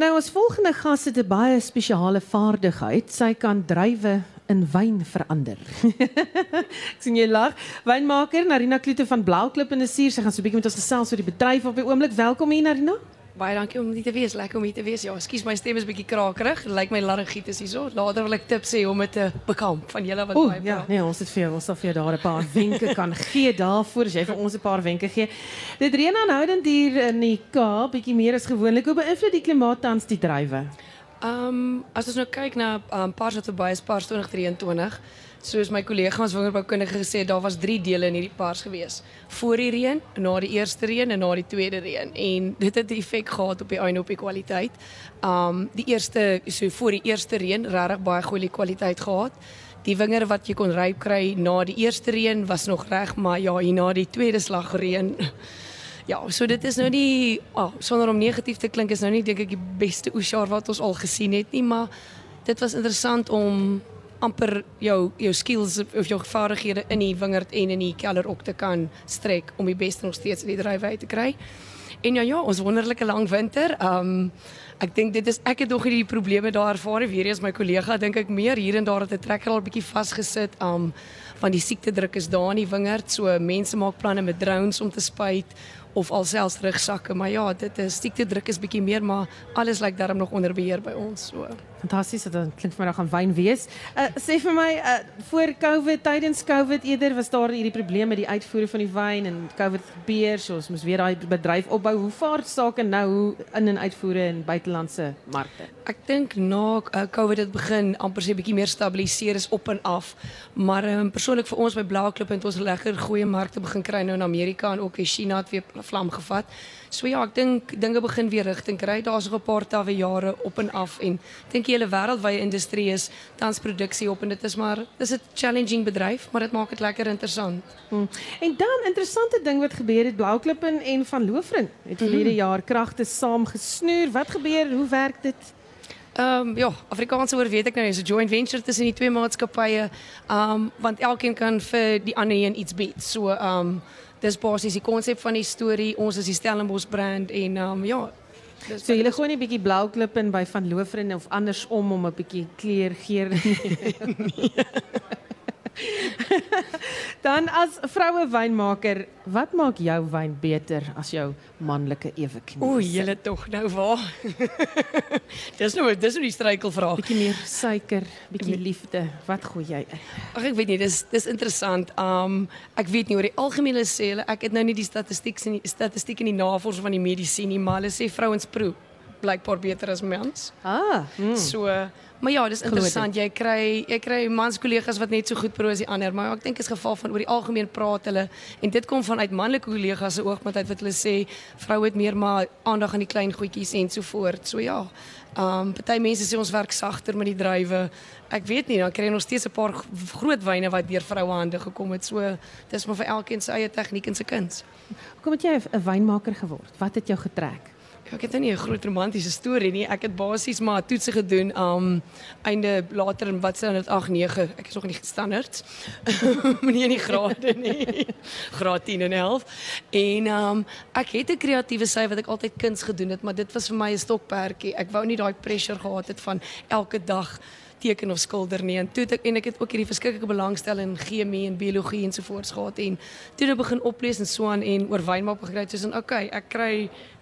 Speaker 2: Nou ons volgende gas het 'n baie spesiale vaardigheid. Sy kan druiwe in wyn verander. Ek sien jy lag. Wynmaker Narina Kloete van Blauklip die Suur. Sy gaan so 'n bietjie met ons gesels oor die bedryf op die oomblik. Welkom hier Narina.
Speaker 11: Baie dankie om hier te wees. Lekker om hier te wees. Ja, ekskuus my stem is bietjie krakerig. Lyk like my laryngitis hierso. Later wil ek tips hê om dit te bekamp van julle wat
Speaker 2: baie Ja, nee, ons het vir jou, ons sal vir jou daar 'n paar wenke kan gee daarvoor as jy vir ons 'n paar wenke gee. Dit reën aanhoudend hier in die Kaap, bietjie meer as gewoonlik. Hoe beïnvloed die klimaat tans die druiwe?
Speaker 11: Ehm, um, as ons nou kyk na 'n um, paar wat verby is, paar 2023 soos my kollegas wonderboukundige gesê het, daar was 3 dele in hierdie paars gewees. Voor die reën, na die eerste reën en na die tweede reën en dit het 'n effek gehad op die einde op die kwaliteit. Um die eerste so voor die eerste reën regtig baie goeie kwaliteit gehad. Die wingerde wat jy kon ryp kry na die eerste reën was nog reg, maar ja, hier na die tweede slag reën Ja, so dit is nou nie oh, sonder om negatief te klink is nou nie dink ek die beste oesjaar wat ons al gesien het nie, maar dit was interessant om amper jou jou skills of jou vaardighede in die wingerd en in die kelder ook te kan strek om die beste nog steeds die drywe uit te kry. En ja ja, ons wonderlike lang winter. Um ek dink dit is ek het nog hierdie probleme daar ervaar weer eens my kollega dink ek meer hier en daar het 'n trekker al bietjie vasgesit. Um van die siekte druk is daar in die wingerd. So mense maak planne met drones om te spuit of alselfs rugsakke, maar ja, dit is siekte druk is bietjie meer, maar alles lyk darm nog onder beheer by ons. So
Speaker 2: fantasties dat dit klink vir my gaan wyn wees. Uh sê vir my uh voor Covid, tydens Covid eerder was daar hierdie probleme met die uitvoere van die wyn en Covid gebeur, so ons moes weer daai bedryf opbou. Hoe vaar sake nou in en uitvoere in buitelandse markte?
Speaker 11: Ek dink na uh, Covid het begin amper sê bietjie meer stabiliseer is op en af. Maar um, persoonlik vir ons by Blauklip het ons lekker goeie markte begin kry nou in Amerika en ook in China het weer vlam gevat. So ja, ek dink dinge begin weer rigting kry. Daar's nog 'n paar tawwe jare op en af en dink die hele wêreldwye industrie is tans produksie op en dit is maar dis 'n challenging bedryf, maar dit maak dit lekker interessant.
Speaker 2: Hmm. En dan interessante ding wat gebeur het Blauklip en, en van Loofren het verlede hmm. jaar kragte saam gesnoer. Wat gebeur? Hoe werk dit?
Speaker 11: Ehm um, ja, Afrikaanse woord weet ek nou, is 'n joint venture tussen die twee maatskappye. Ehm um, want elkeen kan vir die ander een iets bied. So ehm um, dis basies die konsep van die storie. Ons is die Stellenbosch brand en um, ja.
Speaker 2: Dis so julle gooi net 'n bietjie blou klip in by van Loofren of andersom om 'n bietjie kleur geur. nee. Dan as vroue wynmaker, wat maak jou wyn beter as jou manlike eweknie?
Speaker 11: O, julle tog nou waar. dis nou dis nou die struikelvraag.
Speaker 2: Bietjie meer suiker, bietjie liefde. Wat gooi jy in?
Speaker 11: Ag ek weet nie, dis dis interessant. Um ek weet nie oor die algemene sê hulle, ek het nou nie die statistiek in die statistiek in die navorsing van die medisyne nie, maar hulle sê vrouens proe blykbaar beter as mans.
Speaker 2: Ah, mm.
Speaker 11: so Maar ja, dis interessant. Jy kry jy kry mans kollegas wat net so goed pro as die ander, maar ek dink is geval van oor die algemeen praat hulle en dit kom vanuit manlike kollegas se oogpunt uit wat hulle sê vroue het meer maar aandag aan die klein goedjies en so voort. So ja. Um party mense sê ons werk sagter met die drywe. Ek weet nie, dan kry jy nog steeds 'n paar groot wyne wat deur vroue hande gekom het. So dis maar vir elkeen se eie tegniek en se kuns.
Speaker 2: Hoekom het jy 'n wynmaker geword? Wat het jou getrek?
Speaker 11: Ek het nie 'n groot romantiese storie nie. Ek het basies maar toetse gedoen um einde later in wat sou dit 8 9. Ek is nog nie standaard. nie in die grade nie. Graad 10 en 11. En um ek het 'n kreatiewe sy wat ek altyd kuns gedoen het, maar dit was vir my 'n stokperdjie. Ek wou nie daai pressure gehad het van elke dag teken of skilder nie. En toe het ek en ek het ook hierdie verskriklike belangstelling in chemie en biologie ensovoorts gehad en toe het ek begin oplees en so aan en oor wyn maak begry soos en okay, ek kry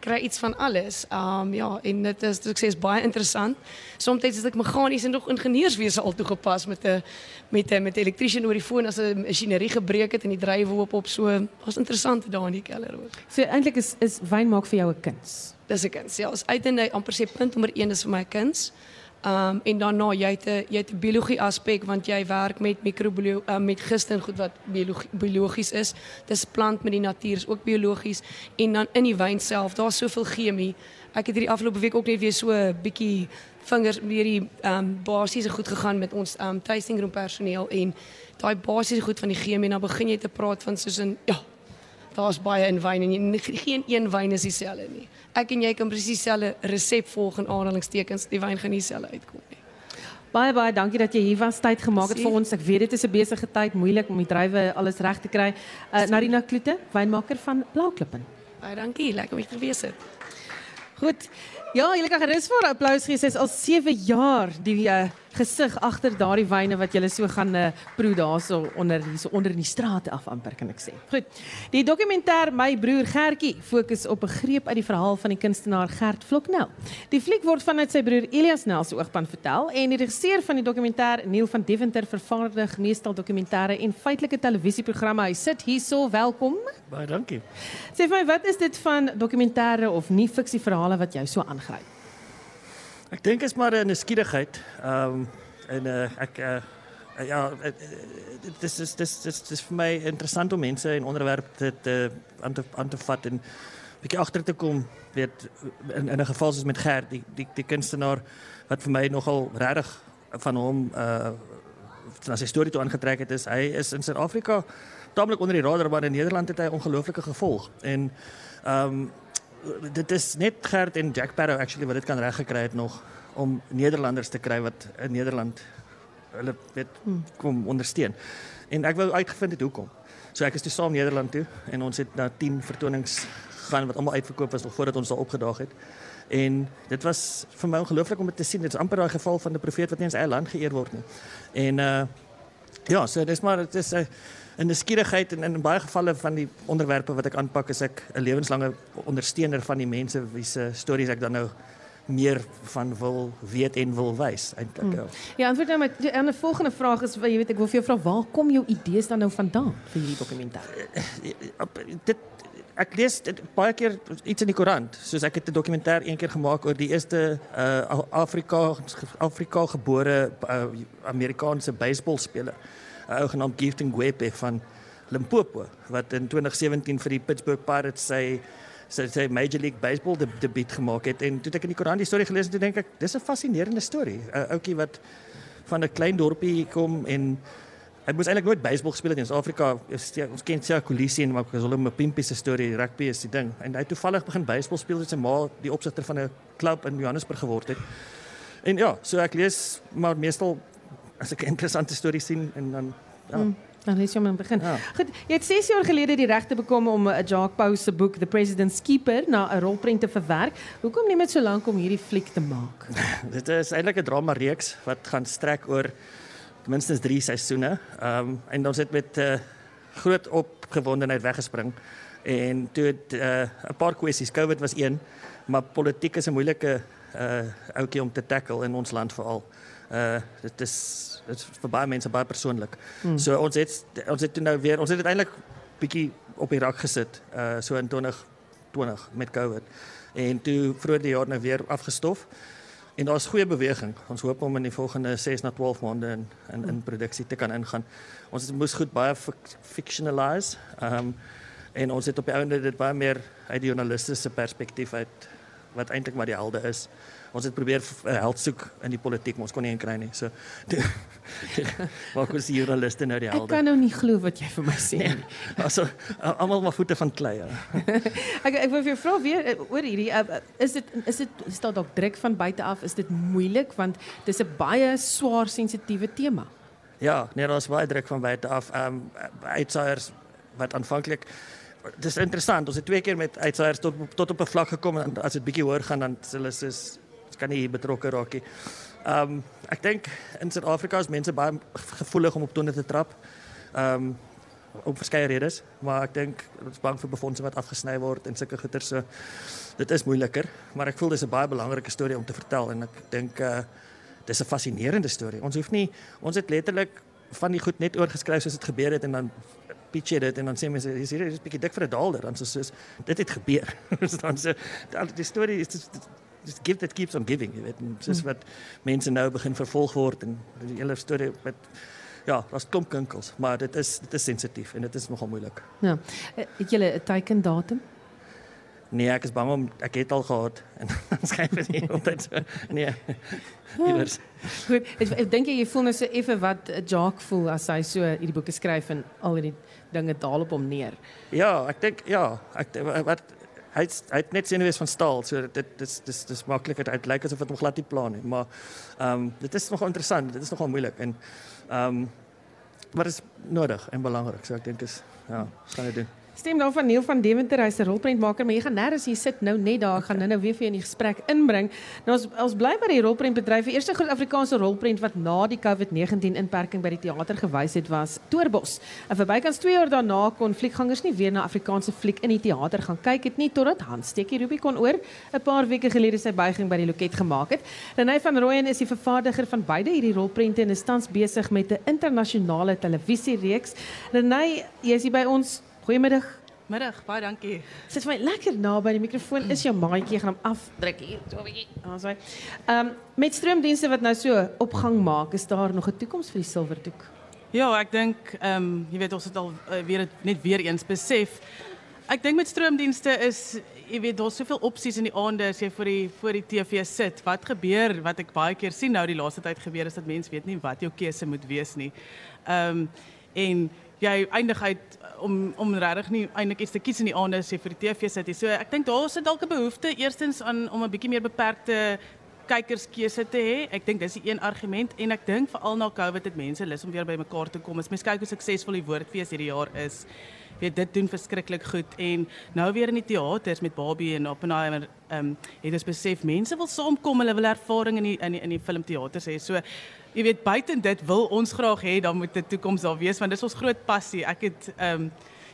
Speaker 11: kry iets van alles. Um ja, en dit is dit ek sê is baie interessant. Soms is ek meganies en nog ingenieurswese al toegepas met 'n met 'n met 'n elektriesien oor die foon as 'n masjinerie gebreek het en die drywe hoop op so. Was interessant daar in die keller ook.
Speaker 2: So eintlik is is wyn maak vir jou 'n kuns.
Speaker 11: Dis 'n kuns. Ja, is uiteindelik amper sê punt nommer 1 is vir my 'n kuns. Um en daarna jy het 'n jy het 'n biologie aspek want jy werk met mikrobiologie uh, met giste en goed wat biologie biologies is. Dis plant met die natuur is ook biologies en dan in die wyn self, daar's soveel chemie. Ek het hierdie afgelope week ook net weer so 'n bietjie vingers weer die um basiese goed gegaan met ons um tasting room personeel en daai basiese goed van die chemie en dan begin jy te praat van soos 'n ja, daar's baie in wyn en jy, geen een wyn is dieselfde nie. Ek en jy kan presies dieselfde resep volg in aanhalingstekens, die wyn gaan dieselfde uitkom nie.
Speaker 2: Baie baie dankie dat jy hier was tyd gemaak het vir ons. Ek weet dit is 'n besige tyd, moeilik om die druiwe alles reg te kry. Uh, Narina Kloete, wynmaker van Blauklippen.
Speaker 11: Baie dankie, lekker om hier te wees het.
Speaker 2: Goed. Ja, julle kan gerus vir applous gee. Sy's al 7 jaar die uh, gesig agter daardie wyne wat julle so gaan uh, proe daarso onder hierso onder in die strate af amper kan ek sê. Goed. Die dokumentêr My broer Gertjie fokus op 'n greep uit die verhaal van die kunstenaar Gert Vloknel. Die fliek word vanuit sy broer Elias Nel se oogpunt vertel en die regisseur van die dokumentêr Neil van Deventer vervaardig meestal dokumentêre en feitelike televisieprogramme. Hy sit hierso, welkom.
Speaker 12: Baie dankie.
Speaker 2: Sê vir my, wat is dit van dokumentêre of nie fiksieverhale wat jou so aangryp?
Speaker 12: Ek dink is maar 'n nuuskierigheid. Ehm um, en uh, ek uh, ja, dit is dis dis dis dis vir my interessant om mense en onderwerpe te, te aan te aan te vat en bietjie agter te kom, weet in in 'n geval soos met Gert, die die die kunstenaar wat vir my nogal regtig van hom uh na sy storie toe aangetrek het is hy is in Suid-Afrika taamlik onder die radar maar in Nederland het hy ongelooflike gevolg en ehm um, dit is net Gert en Jack Barrow actually wat dit kan reg gekry het nog om Nederlanders te kry wat in Nederland hulle weet kom ondersteun. En ek wou uitgevind het hoekom. So ek is toe saam Nederland toe en ons het na 10 vertonings gaan wat almal uitverkoop was nog voordat ons daar opgedaag het. En dit was vir my ongelooflik om dit te sien. Dit is amper daai geval van 'n profeet wat nie in sy eie land geëer word nie. En uh ja, so dis maar dit is 'n uh, in nuuskierigheid en in baie gevalle van die onderwerpe wat ek aanpak is ek 'n lewenslange ondersteuner van die mense wie se stories ek dan nou meer van wil weet en wil wys eintlik.
Speaker 2: Hmm. Ja, antwoord nou met die ander volgende vraag is jy weet ek wil vir jou vra waar kom jou idees dan nou vandaan vir hierdie dokumentêr?
Speaker 12: Dit ek lees dit baie keer iets in die koerant. Soos ek het 'n dokumentêr een keer gemaak oor die eerste uh Afrika Afrika gebore uh, Amerikaanse baseballspeler. 'n ou genaamd Gifting Gwebe van Limpopo wat in 2017 vir die Pittsburgh Pirates sy sy sy Major League Baseball de, debuut gemaak het en toe ek in die koerant die storie gelees het, dink ek dis 'n fascinerende storie. 'n Ouetjie wat van 'n klein dorpie kom en hy moes eintlik nooit baseball gespeel het in Suid-Afrika. Ons ken Sia Kolisi en maar 'n pimpie se storie, rugby is die ding. En hy het toevallig begin baseball speel met sy ma, die opsigter van 'n klub in Johannesburg geword het. En ja, so ek lees maar meestal as ek 'n interessante storie sien en dan ja. Hmm.
Speaker 2: Dan lees jy hom in die begin. Ja. Goed, jy het 6 jaar gelede die regte bekom om 'n Jacques Pau se boek The President's Keeper na 'n rolprent te verwerk. Hoekom neem dit so lank om hierdie fliek te maak?
Speaker 12: dit is eintlik 'n drama reeks wat gaan strek oor minstens 3 seisoene. Ehm um, en ons het met 'n uh, groot opgewondenheid weggespring en toe het 'n uh, paar kwessies. COVID was een, maar politiek is 'n moeilike uh ouetjie om te tackle in ons land veral. Uh dit is dit is vir baie mense baie persoonlik. Hmm. So ons het ons het nou weer ons het uiteindelik bietjie op die rak gesit uh so in 2020 met COVID. En toe vroeër die jaar nou weer afgestof. En daar's goeie beweging. Ons hoop om in die volgende 6 na 12 maande in in, in produksie te kan ingaan. Ons moes goed baie fictionalize. Ehm um, en ons het op die einde dit baie meer uit die journalistiese perspektief uit wat eintlik maar die helde is ons het probeer uh, held soek in die politiek, maar ons kon nie een kry nie. So waar kon die journaliste nou die helde?
Speaker 2: Ek kan nou nie glo wat jy vir my sê nie.
Speaker 12: Nee, also almal maar voete van klei. Ja.
Speaker 2: ek ek wil vir jou vra weer uh, oor hierdie uh, is dit is dit staan dalk druk van buite af, is dit moeilik want dis 'n baie swaar sensitiewe tema.
Speaker 12: Ja, nee, daar's baie druk van buite af. Ehm um, uitsaaiers wat aanvanklik Dis interessant. Ons het twee keer met uitsaaiers tot tot op 'n vlak gekom en as dit bietjie hoër gaan dan hulle is kan nie betrokke raak nie. Ehm um, ek dink in Suid-Afrika is mense baie gevoelig om op tone te trap. Ehm um, om verskeie redes, maar ek dink ons is bang vir befondse wat afgesny word en sulke goeder so dit is moeiliker, maar ek voel dis 'n baie belangrike storie om te vertel en ek dink uh dis 'n fascinerende storie. Ons hoef nie ons het letterlik van die goed net oorgeskryf soos dit gebeur het en dan pitch jy dit en dan sê mense is hier is 'n bietjie dik vir 'n daalder dan soos soos dit het gebeur. dan so die storie is dis gift that keeps on giving, jy weet, soos wat mense nou begin vervolg word en die hele storie met ja, daar's klomp kinkels, maar dit is dit is sensitief en dit is nogal moeilik.
Speaker 2: Ja. Het jy 'n teiken datum?
Speaker 12: Nee, ek is bang om ek het al gehad en skryf dit nie altyd so. Nee. Iewers.
Speaker 2: Goed, ek, ek dink jy voel nou so effe wat Jacques voel as hy so hierdie boeke skryf en al hierdie dinge daal op hom neer.
Speaker 12: Ja, ek dink ja, ek wat hy hy het net senuwees van staal, so dit dis dis dis makliker dit lyk asof dit hom glad nie plan nie, maar ehm um, dit is nogal interessant, dit is nogal moeilik en ehm um, dit is nodig en belangrik, so ek dink is ja, gaan dit doen.
Speaker 2: Stem dan van Neil van Deventer, hy's 'n rolprentmaker, maar jy gaan nêrens hier sit nou net daar, gaan nou-nou weer vir in die gesprek inbring. Nou ons ons bly by die rolprentbedryf. Die eerste groot Afrikaanse rolprent wat na die COVID-19 inperking by die teater gewys het was Toerbos. En verbykans 2 jaar daarna kon fliekgangers nie weer na Afrikaanse fliek in die teater gaan kyk het nie totdat Hans Stekie Rubicon oor 'n paar weke gelede sy buiging by die loket gemaak het. Renée van Rooyen is die vervaardiger van beide hierdie rolprente en is tans besig met 'n internasionale televisiereeks. Renée, jy is hier by ons Goeiemiddag.
Speaker 13: Middag, baie dankie.
Speaker 2: Sit vir my lekker naby die mikrofoon. Is jou maatjie gaan hom afdruk hier so 'n bietjie. Ons wy. Ehm met stroomdienste wat nou so opgang maak, is daar nog 'n toekoms vir die silwerdoek?
Speaker 13: Ja, ek dink ehm um, jy weet ons het al uh, weer net weer eens besef. Ek dink met stroomdienste is jy weet daar's soveel opsies in die aande as jy voor die voor die TV sit. Wat gebeur? Wat ek baie keer sien nou die laaste tyd gebeur is dat mense weet nie wat jou keuse moet wees nie. Ehm um, en jy eindig uit om om regtig nie eintlik iets te kies in die aande as jy vir die TV sit nie. So ek dink daar is dalk 'n behoefte eerstens aan om 'n bietjie meer beperkte kykerskeuse te hê. Ek dink dis die een argument en ek dink veral na COVID het mense lus om weer by mekaar te kom. As mens kyk hoe suksesvol die woordfees hierdie jaar is, weet dit doen verskriklik goed en nou weer in die teaters met Barbie en Oppenheimer, ehm um, het ons besef mense wil saamkom, hulle wil ervaring in die in die, in die filmteaters hê. So jy weet buiten dit wil ons graag hê dan moet 'n toekoms daar wees want dis ons groot passie. Ek het ehm um,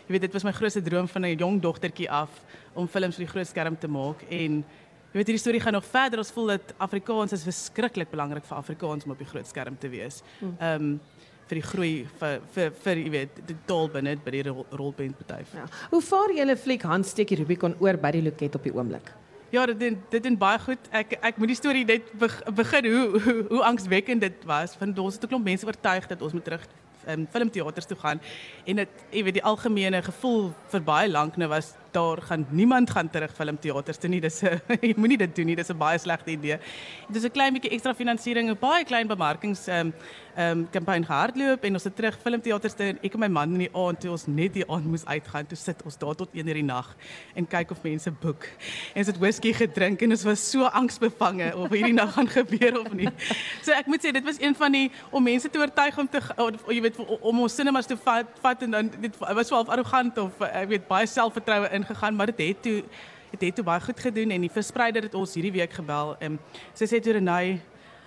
Speaker 13: jy weet dit was my grootste droom van 'n jong dogtertjie af om films vir die groot skerm te maak en jy weet hierdie storie gaan nog verder. Ons voel dat Afrikaans is verskriklik belangrik vir Afrikaans om op die groot skerm te wees.
Speaker 2: Hmm.
Speaker 13: Ehm um, vir die groei vir vir vir jy weet die taal binne by die rolprentbedryf.
Speaker 2: Ja. Hoe vaar julle fliek handsteekie Rubicon oor by die loket op die oomblik?
Speaker 13: Ja, dit doen, dit doen baie goed. Ek ek moet die storie net begin hoe hoe, hoe angswekkend dit was. Van ons het 'n klomp mense oortuig dat ons moet terug um, filmteaters toe gaan en dit jy weet die algemene gevoel vir baie lank nou was daar gaan niemand gaan terug filmteaters toe nie. Dis 'n jy moenie dit doen nie. Dis 'n baie slegte idee. Dit is 'n klein bietjie ekstra finansiering, 'n baie klein bemarkings ehm um, ehm um, kampanje gehardloop en ons het terug filmteaters toe ek en my man in die aand toe ons net die aand moes uitgaan. Toe sit ons daar tot 1 uur die nag en kyk of mense boek. En ons het whisky gedrink en ons was so angsbevange of hierdie nag gaan gebeur of nie. So ek moet sê dit was een van die om mense te oortuig om te jy weet om ons sinemas te vat, vat en dan dit was half arrogant of ek weet baie selfvertroue in ingegaan, maar dit het toe dit het toe baie goed gedoen en die verspreider het ons hierdie week gebel. Ehm sy sê toe Renay,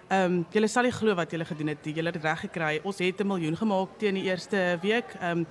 Speaker 13: ehm um, sal nie glo wat julle gedoen het. Julle het reg gekry. Ons het 'n miljoen gemaak teen die eerste week. Ehm um,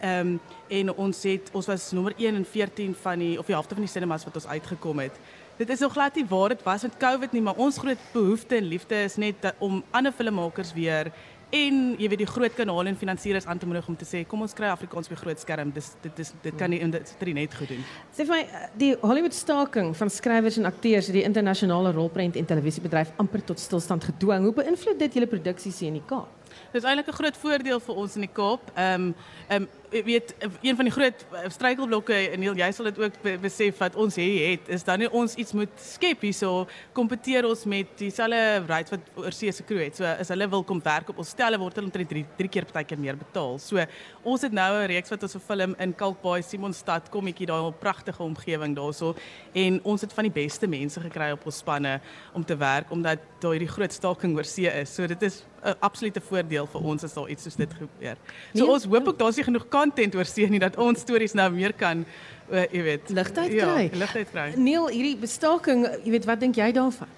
Speaker 13: ehm um, en ons het ons was nommer 1 en 14 van die of die helfte van die sinemas wat ons uitgekom het. Dit is nog glad nie waar dit was met COVID nie, maar ons groot behoefte en liefde is net dat, om ander filmmakers weer en jy weet die groot kanale en finansiëerders aan te moedig om te sê kom ons kry Afrikaans op die groot skerm. Dis dit dit kan nie is net goed doen.
Speaker 2: Sê vir die Hollywood staking van skrywers en akteurs het die internasionale rolprent en televisiebedryf amper tot stilstand gedwing. Hoe beïnvloed dit julle produksies hier in die Kaap?
Speaker 13: Dit is eintlik 'n groot voordeel vir ons in die Kaap. Ehm um, ehm um, weet een van die groot eh, struikelblokke en jy sal dit ook besef wat ons hier het is dan nie ons iets moet skep hierso kompeteer ons met dieselfde rights wat oorsee se crew het. So as hulle wil kom werk op ons stelle word hulle omtrent 3 3 keer partykeer meer betaal. So ons het nou 'n reeks wat ons verfilm in Kalkbaai, Simonstad, kommetjie daar 'n pragtige omgewing daarso en ons het van die beste mense gekry op ons spanne om te werk omdat daar hierdie groot staking oorsee is. So dit is 'n absolute voordeel vir ons as daar iets soos dit gebeur. So nee, ons hoop ook daar's nie genoeg content oor see nie dat ons stories nou meer kan uh, jy weet
Speaker 2: ligtheid kry.
Speaker 13: Ja, ligtheid kry.
Speaker 2: Neil, hierdie bestaking, jy weet wat dink jy daarvan?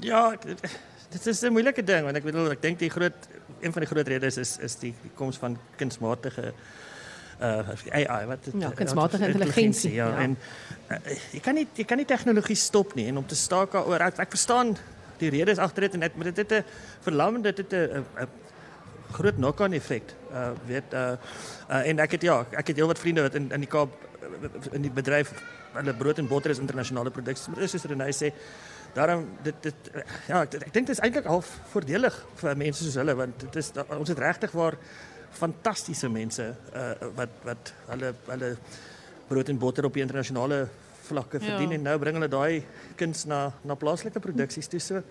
Speaker 12: Ja, dit is 'n moeilike ding want ek bedoel ek dink die groot een van die groot redes is is die, die koms van kunsmatige uh AI wat het,
Speaker 2: Ja, kunsmatige intelligensie,
Speaker 12: Ja,
Speaker 2: ja.
Speaker 12: en uh, jy kan nie jy kan nie tegnologie stop nie en om te staak daaroor ek, ek verstaan die redes agter dit en dit dit het 'n verlammende dit het 'n 'n- 'n groot knock-on effek. Uh weet uh, uh en ek het ja, ek het heelwat vriende wat in in die Kaap in die bedryf hulle brood en botter is internasionale produksies. Maar is soos Renée sê, daarom dit dit ja, ek, ek dink dit is eintlik half voordelig vir mense soos hulle want dit is ons het regtig waar fantastiese mense uh wat wat hulle hulle brood en botter op die internasionale vlakke
Speaker 13: Ja.
Speaker 12: verdien en nou bring hulle daai kuns na na plaaslike produksies toe so.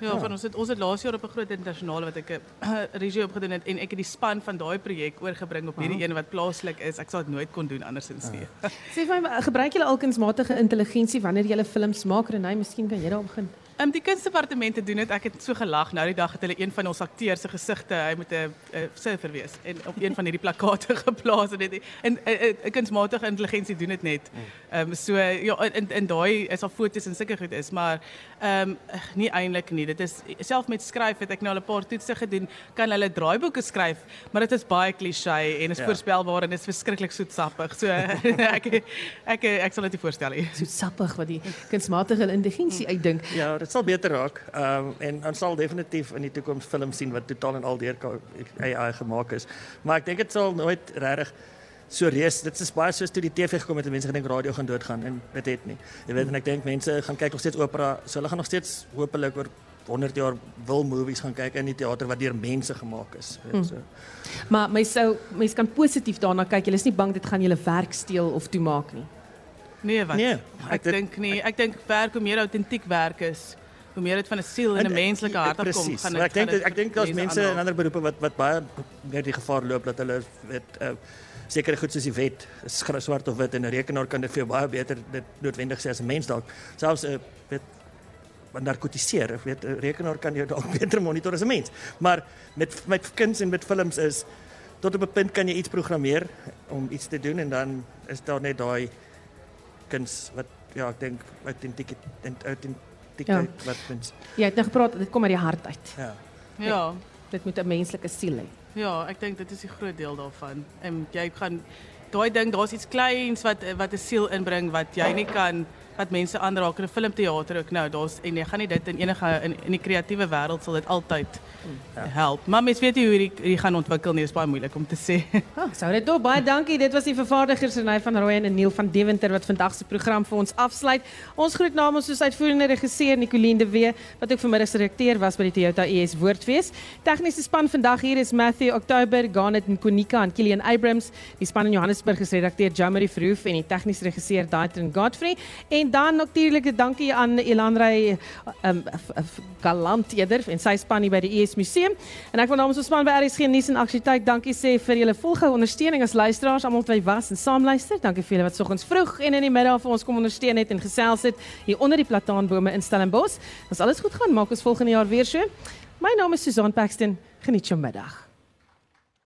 Speaker 13: Ja, van ons het ons het laas jaar op 'n groot internasionale wat ek 'n regie opgedoen het en ek het die span van daai projek oorgebring op hierdie een wat plaaslik is. Ek sou dit nooit kon doen andersins nie.
Speaker 2: Sê vir my, gebruik julle al kunsmatige intelligensie wanneer julle films maak? Renée, miskien kan jy daar begin.
Speaker 13: Ehm um, die kunstdepartemente doen dit. Ek het so gelag nou die dag het hulle een van ons akteurs se gesigte, hy moet 'n surfer wees en op een van hierdie plakate geplaas en dit en 'n kunsmatige intelligensie doen dit net. Ehm um, so ja in in daai is al foto's en sulke goed is, maar ehm um, nie eintlik nie. Dit is self met skryf het ek nou al 'n paar toetse gedoen, kan hulle draaiboeke skryf, maar dit is baie klise en is
Speaker 12: Ja.
Speaker 13: voorspelbaar en is verskriklik soetsappig. So ek ek ek sal dit nie voorstel nie.
Speaker 2: Soetsappig wat die kunsmatige intelligensie uitdink.
Speaker 12: Ja, dit sal beter raak. Ehm um, en ons sal definitief in die toekoms films sien wat totaal en al deur AI gemaak is. Maar ek dink dit sal nooit regtig so reus. Dit is baie soos toe die TV gekom het en mense gedink radio gaan doodgaan en dit het nie. Jy weet en ek dink mense gaan kyk nog steeds opera. So hulle gaan nog steeds hopelik oor 100 jaar wil movies gaan kyk in die teater wat deur mense gemaak is. Weet,
Speaker 2: Hmm. Maar mens sou mens kan positief daarna kyk. Jy is nie bang dit gaan julle werk steel of toemaak nie.
Speaker 13: Nee, wat?
Speaker 12: Nee,
Speaker 13: ek
Speaker 12: ek
Speaker 13: dink nie. Ek dink werk hoe meer autentiek werk is, hoe meer dit van 'n siel en 'n menslike hart afkom,
Speaker 12: Precies.
Speaker 13: gaan
Speaker 12: Maar ek dink
Speaker 13: gaan
Speaker 12: ek dink daar's mense
Speaker 13: aanhaal.
Speaker 12: in ander beroepe wat wat baie meer die gevaar loop dat hulle weet uh, sekere goed soos die wet is gra- swart of wit en 'n rekenaar kan dit vir jou baie beter dit noodwendig sê as 'n mens dalk. Selfs 'n uh, weet wat narkotiseer, of weet 'n rekenaar kan jou dalk beter monitor as 'n mens. Maar met met kuns en met films is tot op 'n punt kan jy iets programmeer om iets te doen en dan is daar net daai kuns wat ja, ek dink autentiek en autentiekheid
Speaker 2: Ja.
Speaker 12: wat mens
Speaker 2: Jy het nou gepraat dit kom uit die hart uit.
Speaker 12: ja.
Speaker 13: Ja.
Speaker 2: Dit moet 'n menslike siel hê.
Speaker 13: Ja, ek dink dit is 'n groot deel daarvan. En jy gaan daai ding, daar's iets kleins wat wat 'n siel inbring wat jy nie kan wat mense aanraak in 'n filmteater ook nou. Daar's en jy gaan nie dit in enige in, in die kreatiewe wêreld sal dit altyd ja. help. Maar mens weet nie hoe hierdie hierdie gaan ontwikkel nie. Dit is baie moeilik om te sê.
Speaker 2: Oh, sou dit dop. Baie dankie. Dit was die vervaardigers Renée van Rooyen en Neil van Deventer wat vandag se program vir ons afsluit. Ons groet namens soos uitvoerende regisseur Nicoline de Wee wat ook vanmiddag se redakteur was by die Toyota ES Woordfees. Tegniese span vandag hier is Matthew October, Garnet en Konika en Kilian Abrams. Die span in Johannesburg is redakteur Jamari Verhoef en die tegniese regisseur Daitrin Godfrey. En dan natuurlik dankie aan Elanrey um, Galant eerder en sy span hier by die ES Museum. En ek wil namens ons span by RSG nuus en aktualiteit dankie sê vir julle volgehoue ondersteuning as luisteraars, almal wat was en saam luister. Dankie vir julle wat soggens vroeg en in die middag vir ons kom ondersteun het en gesels het hier onder die plataanbome in Stellenbosch. As alles goed gaan, maak ons volgende jaar weer so. My naam is Susan Paxton. Geniet jou middag.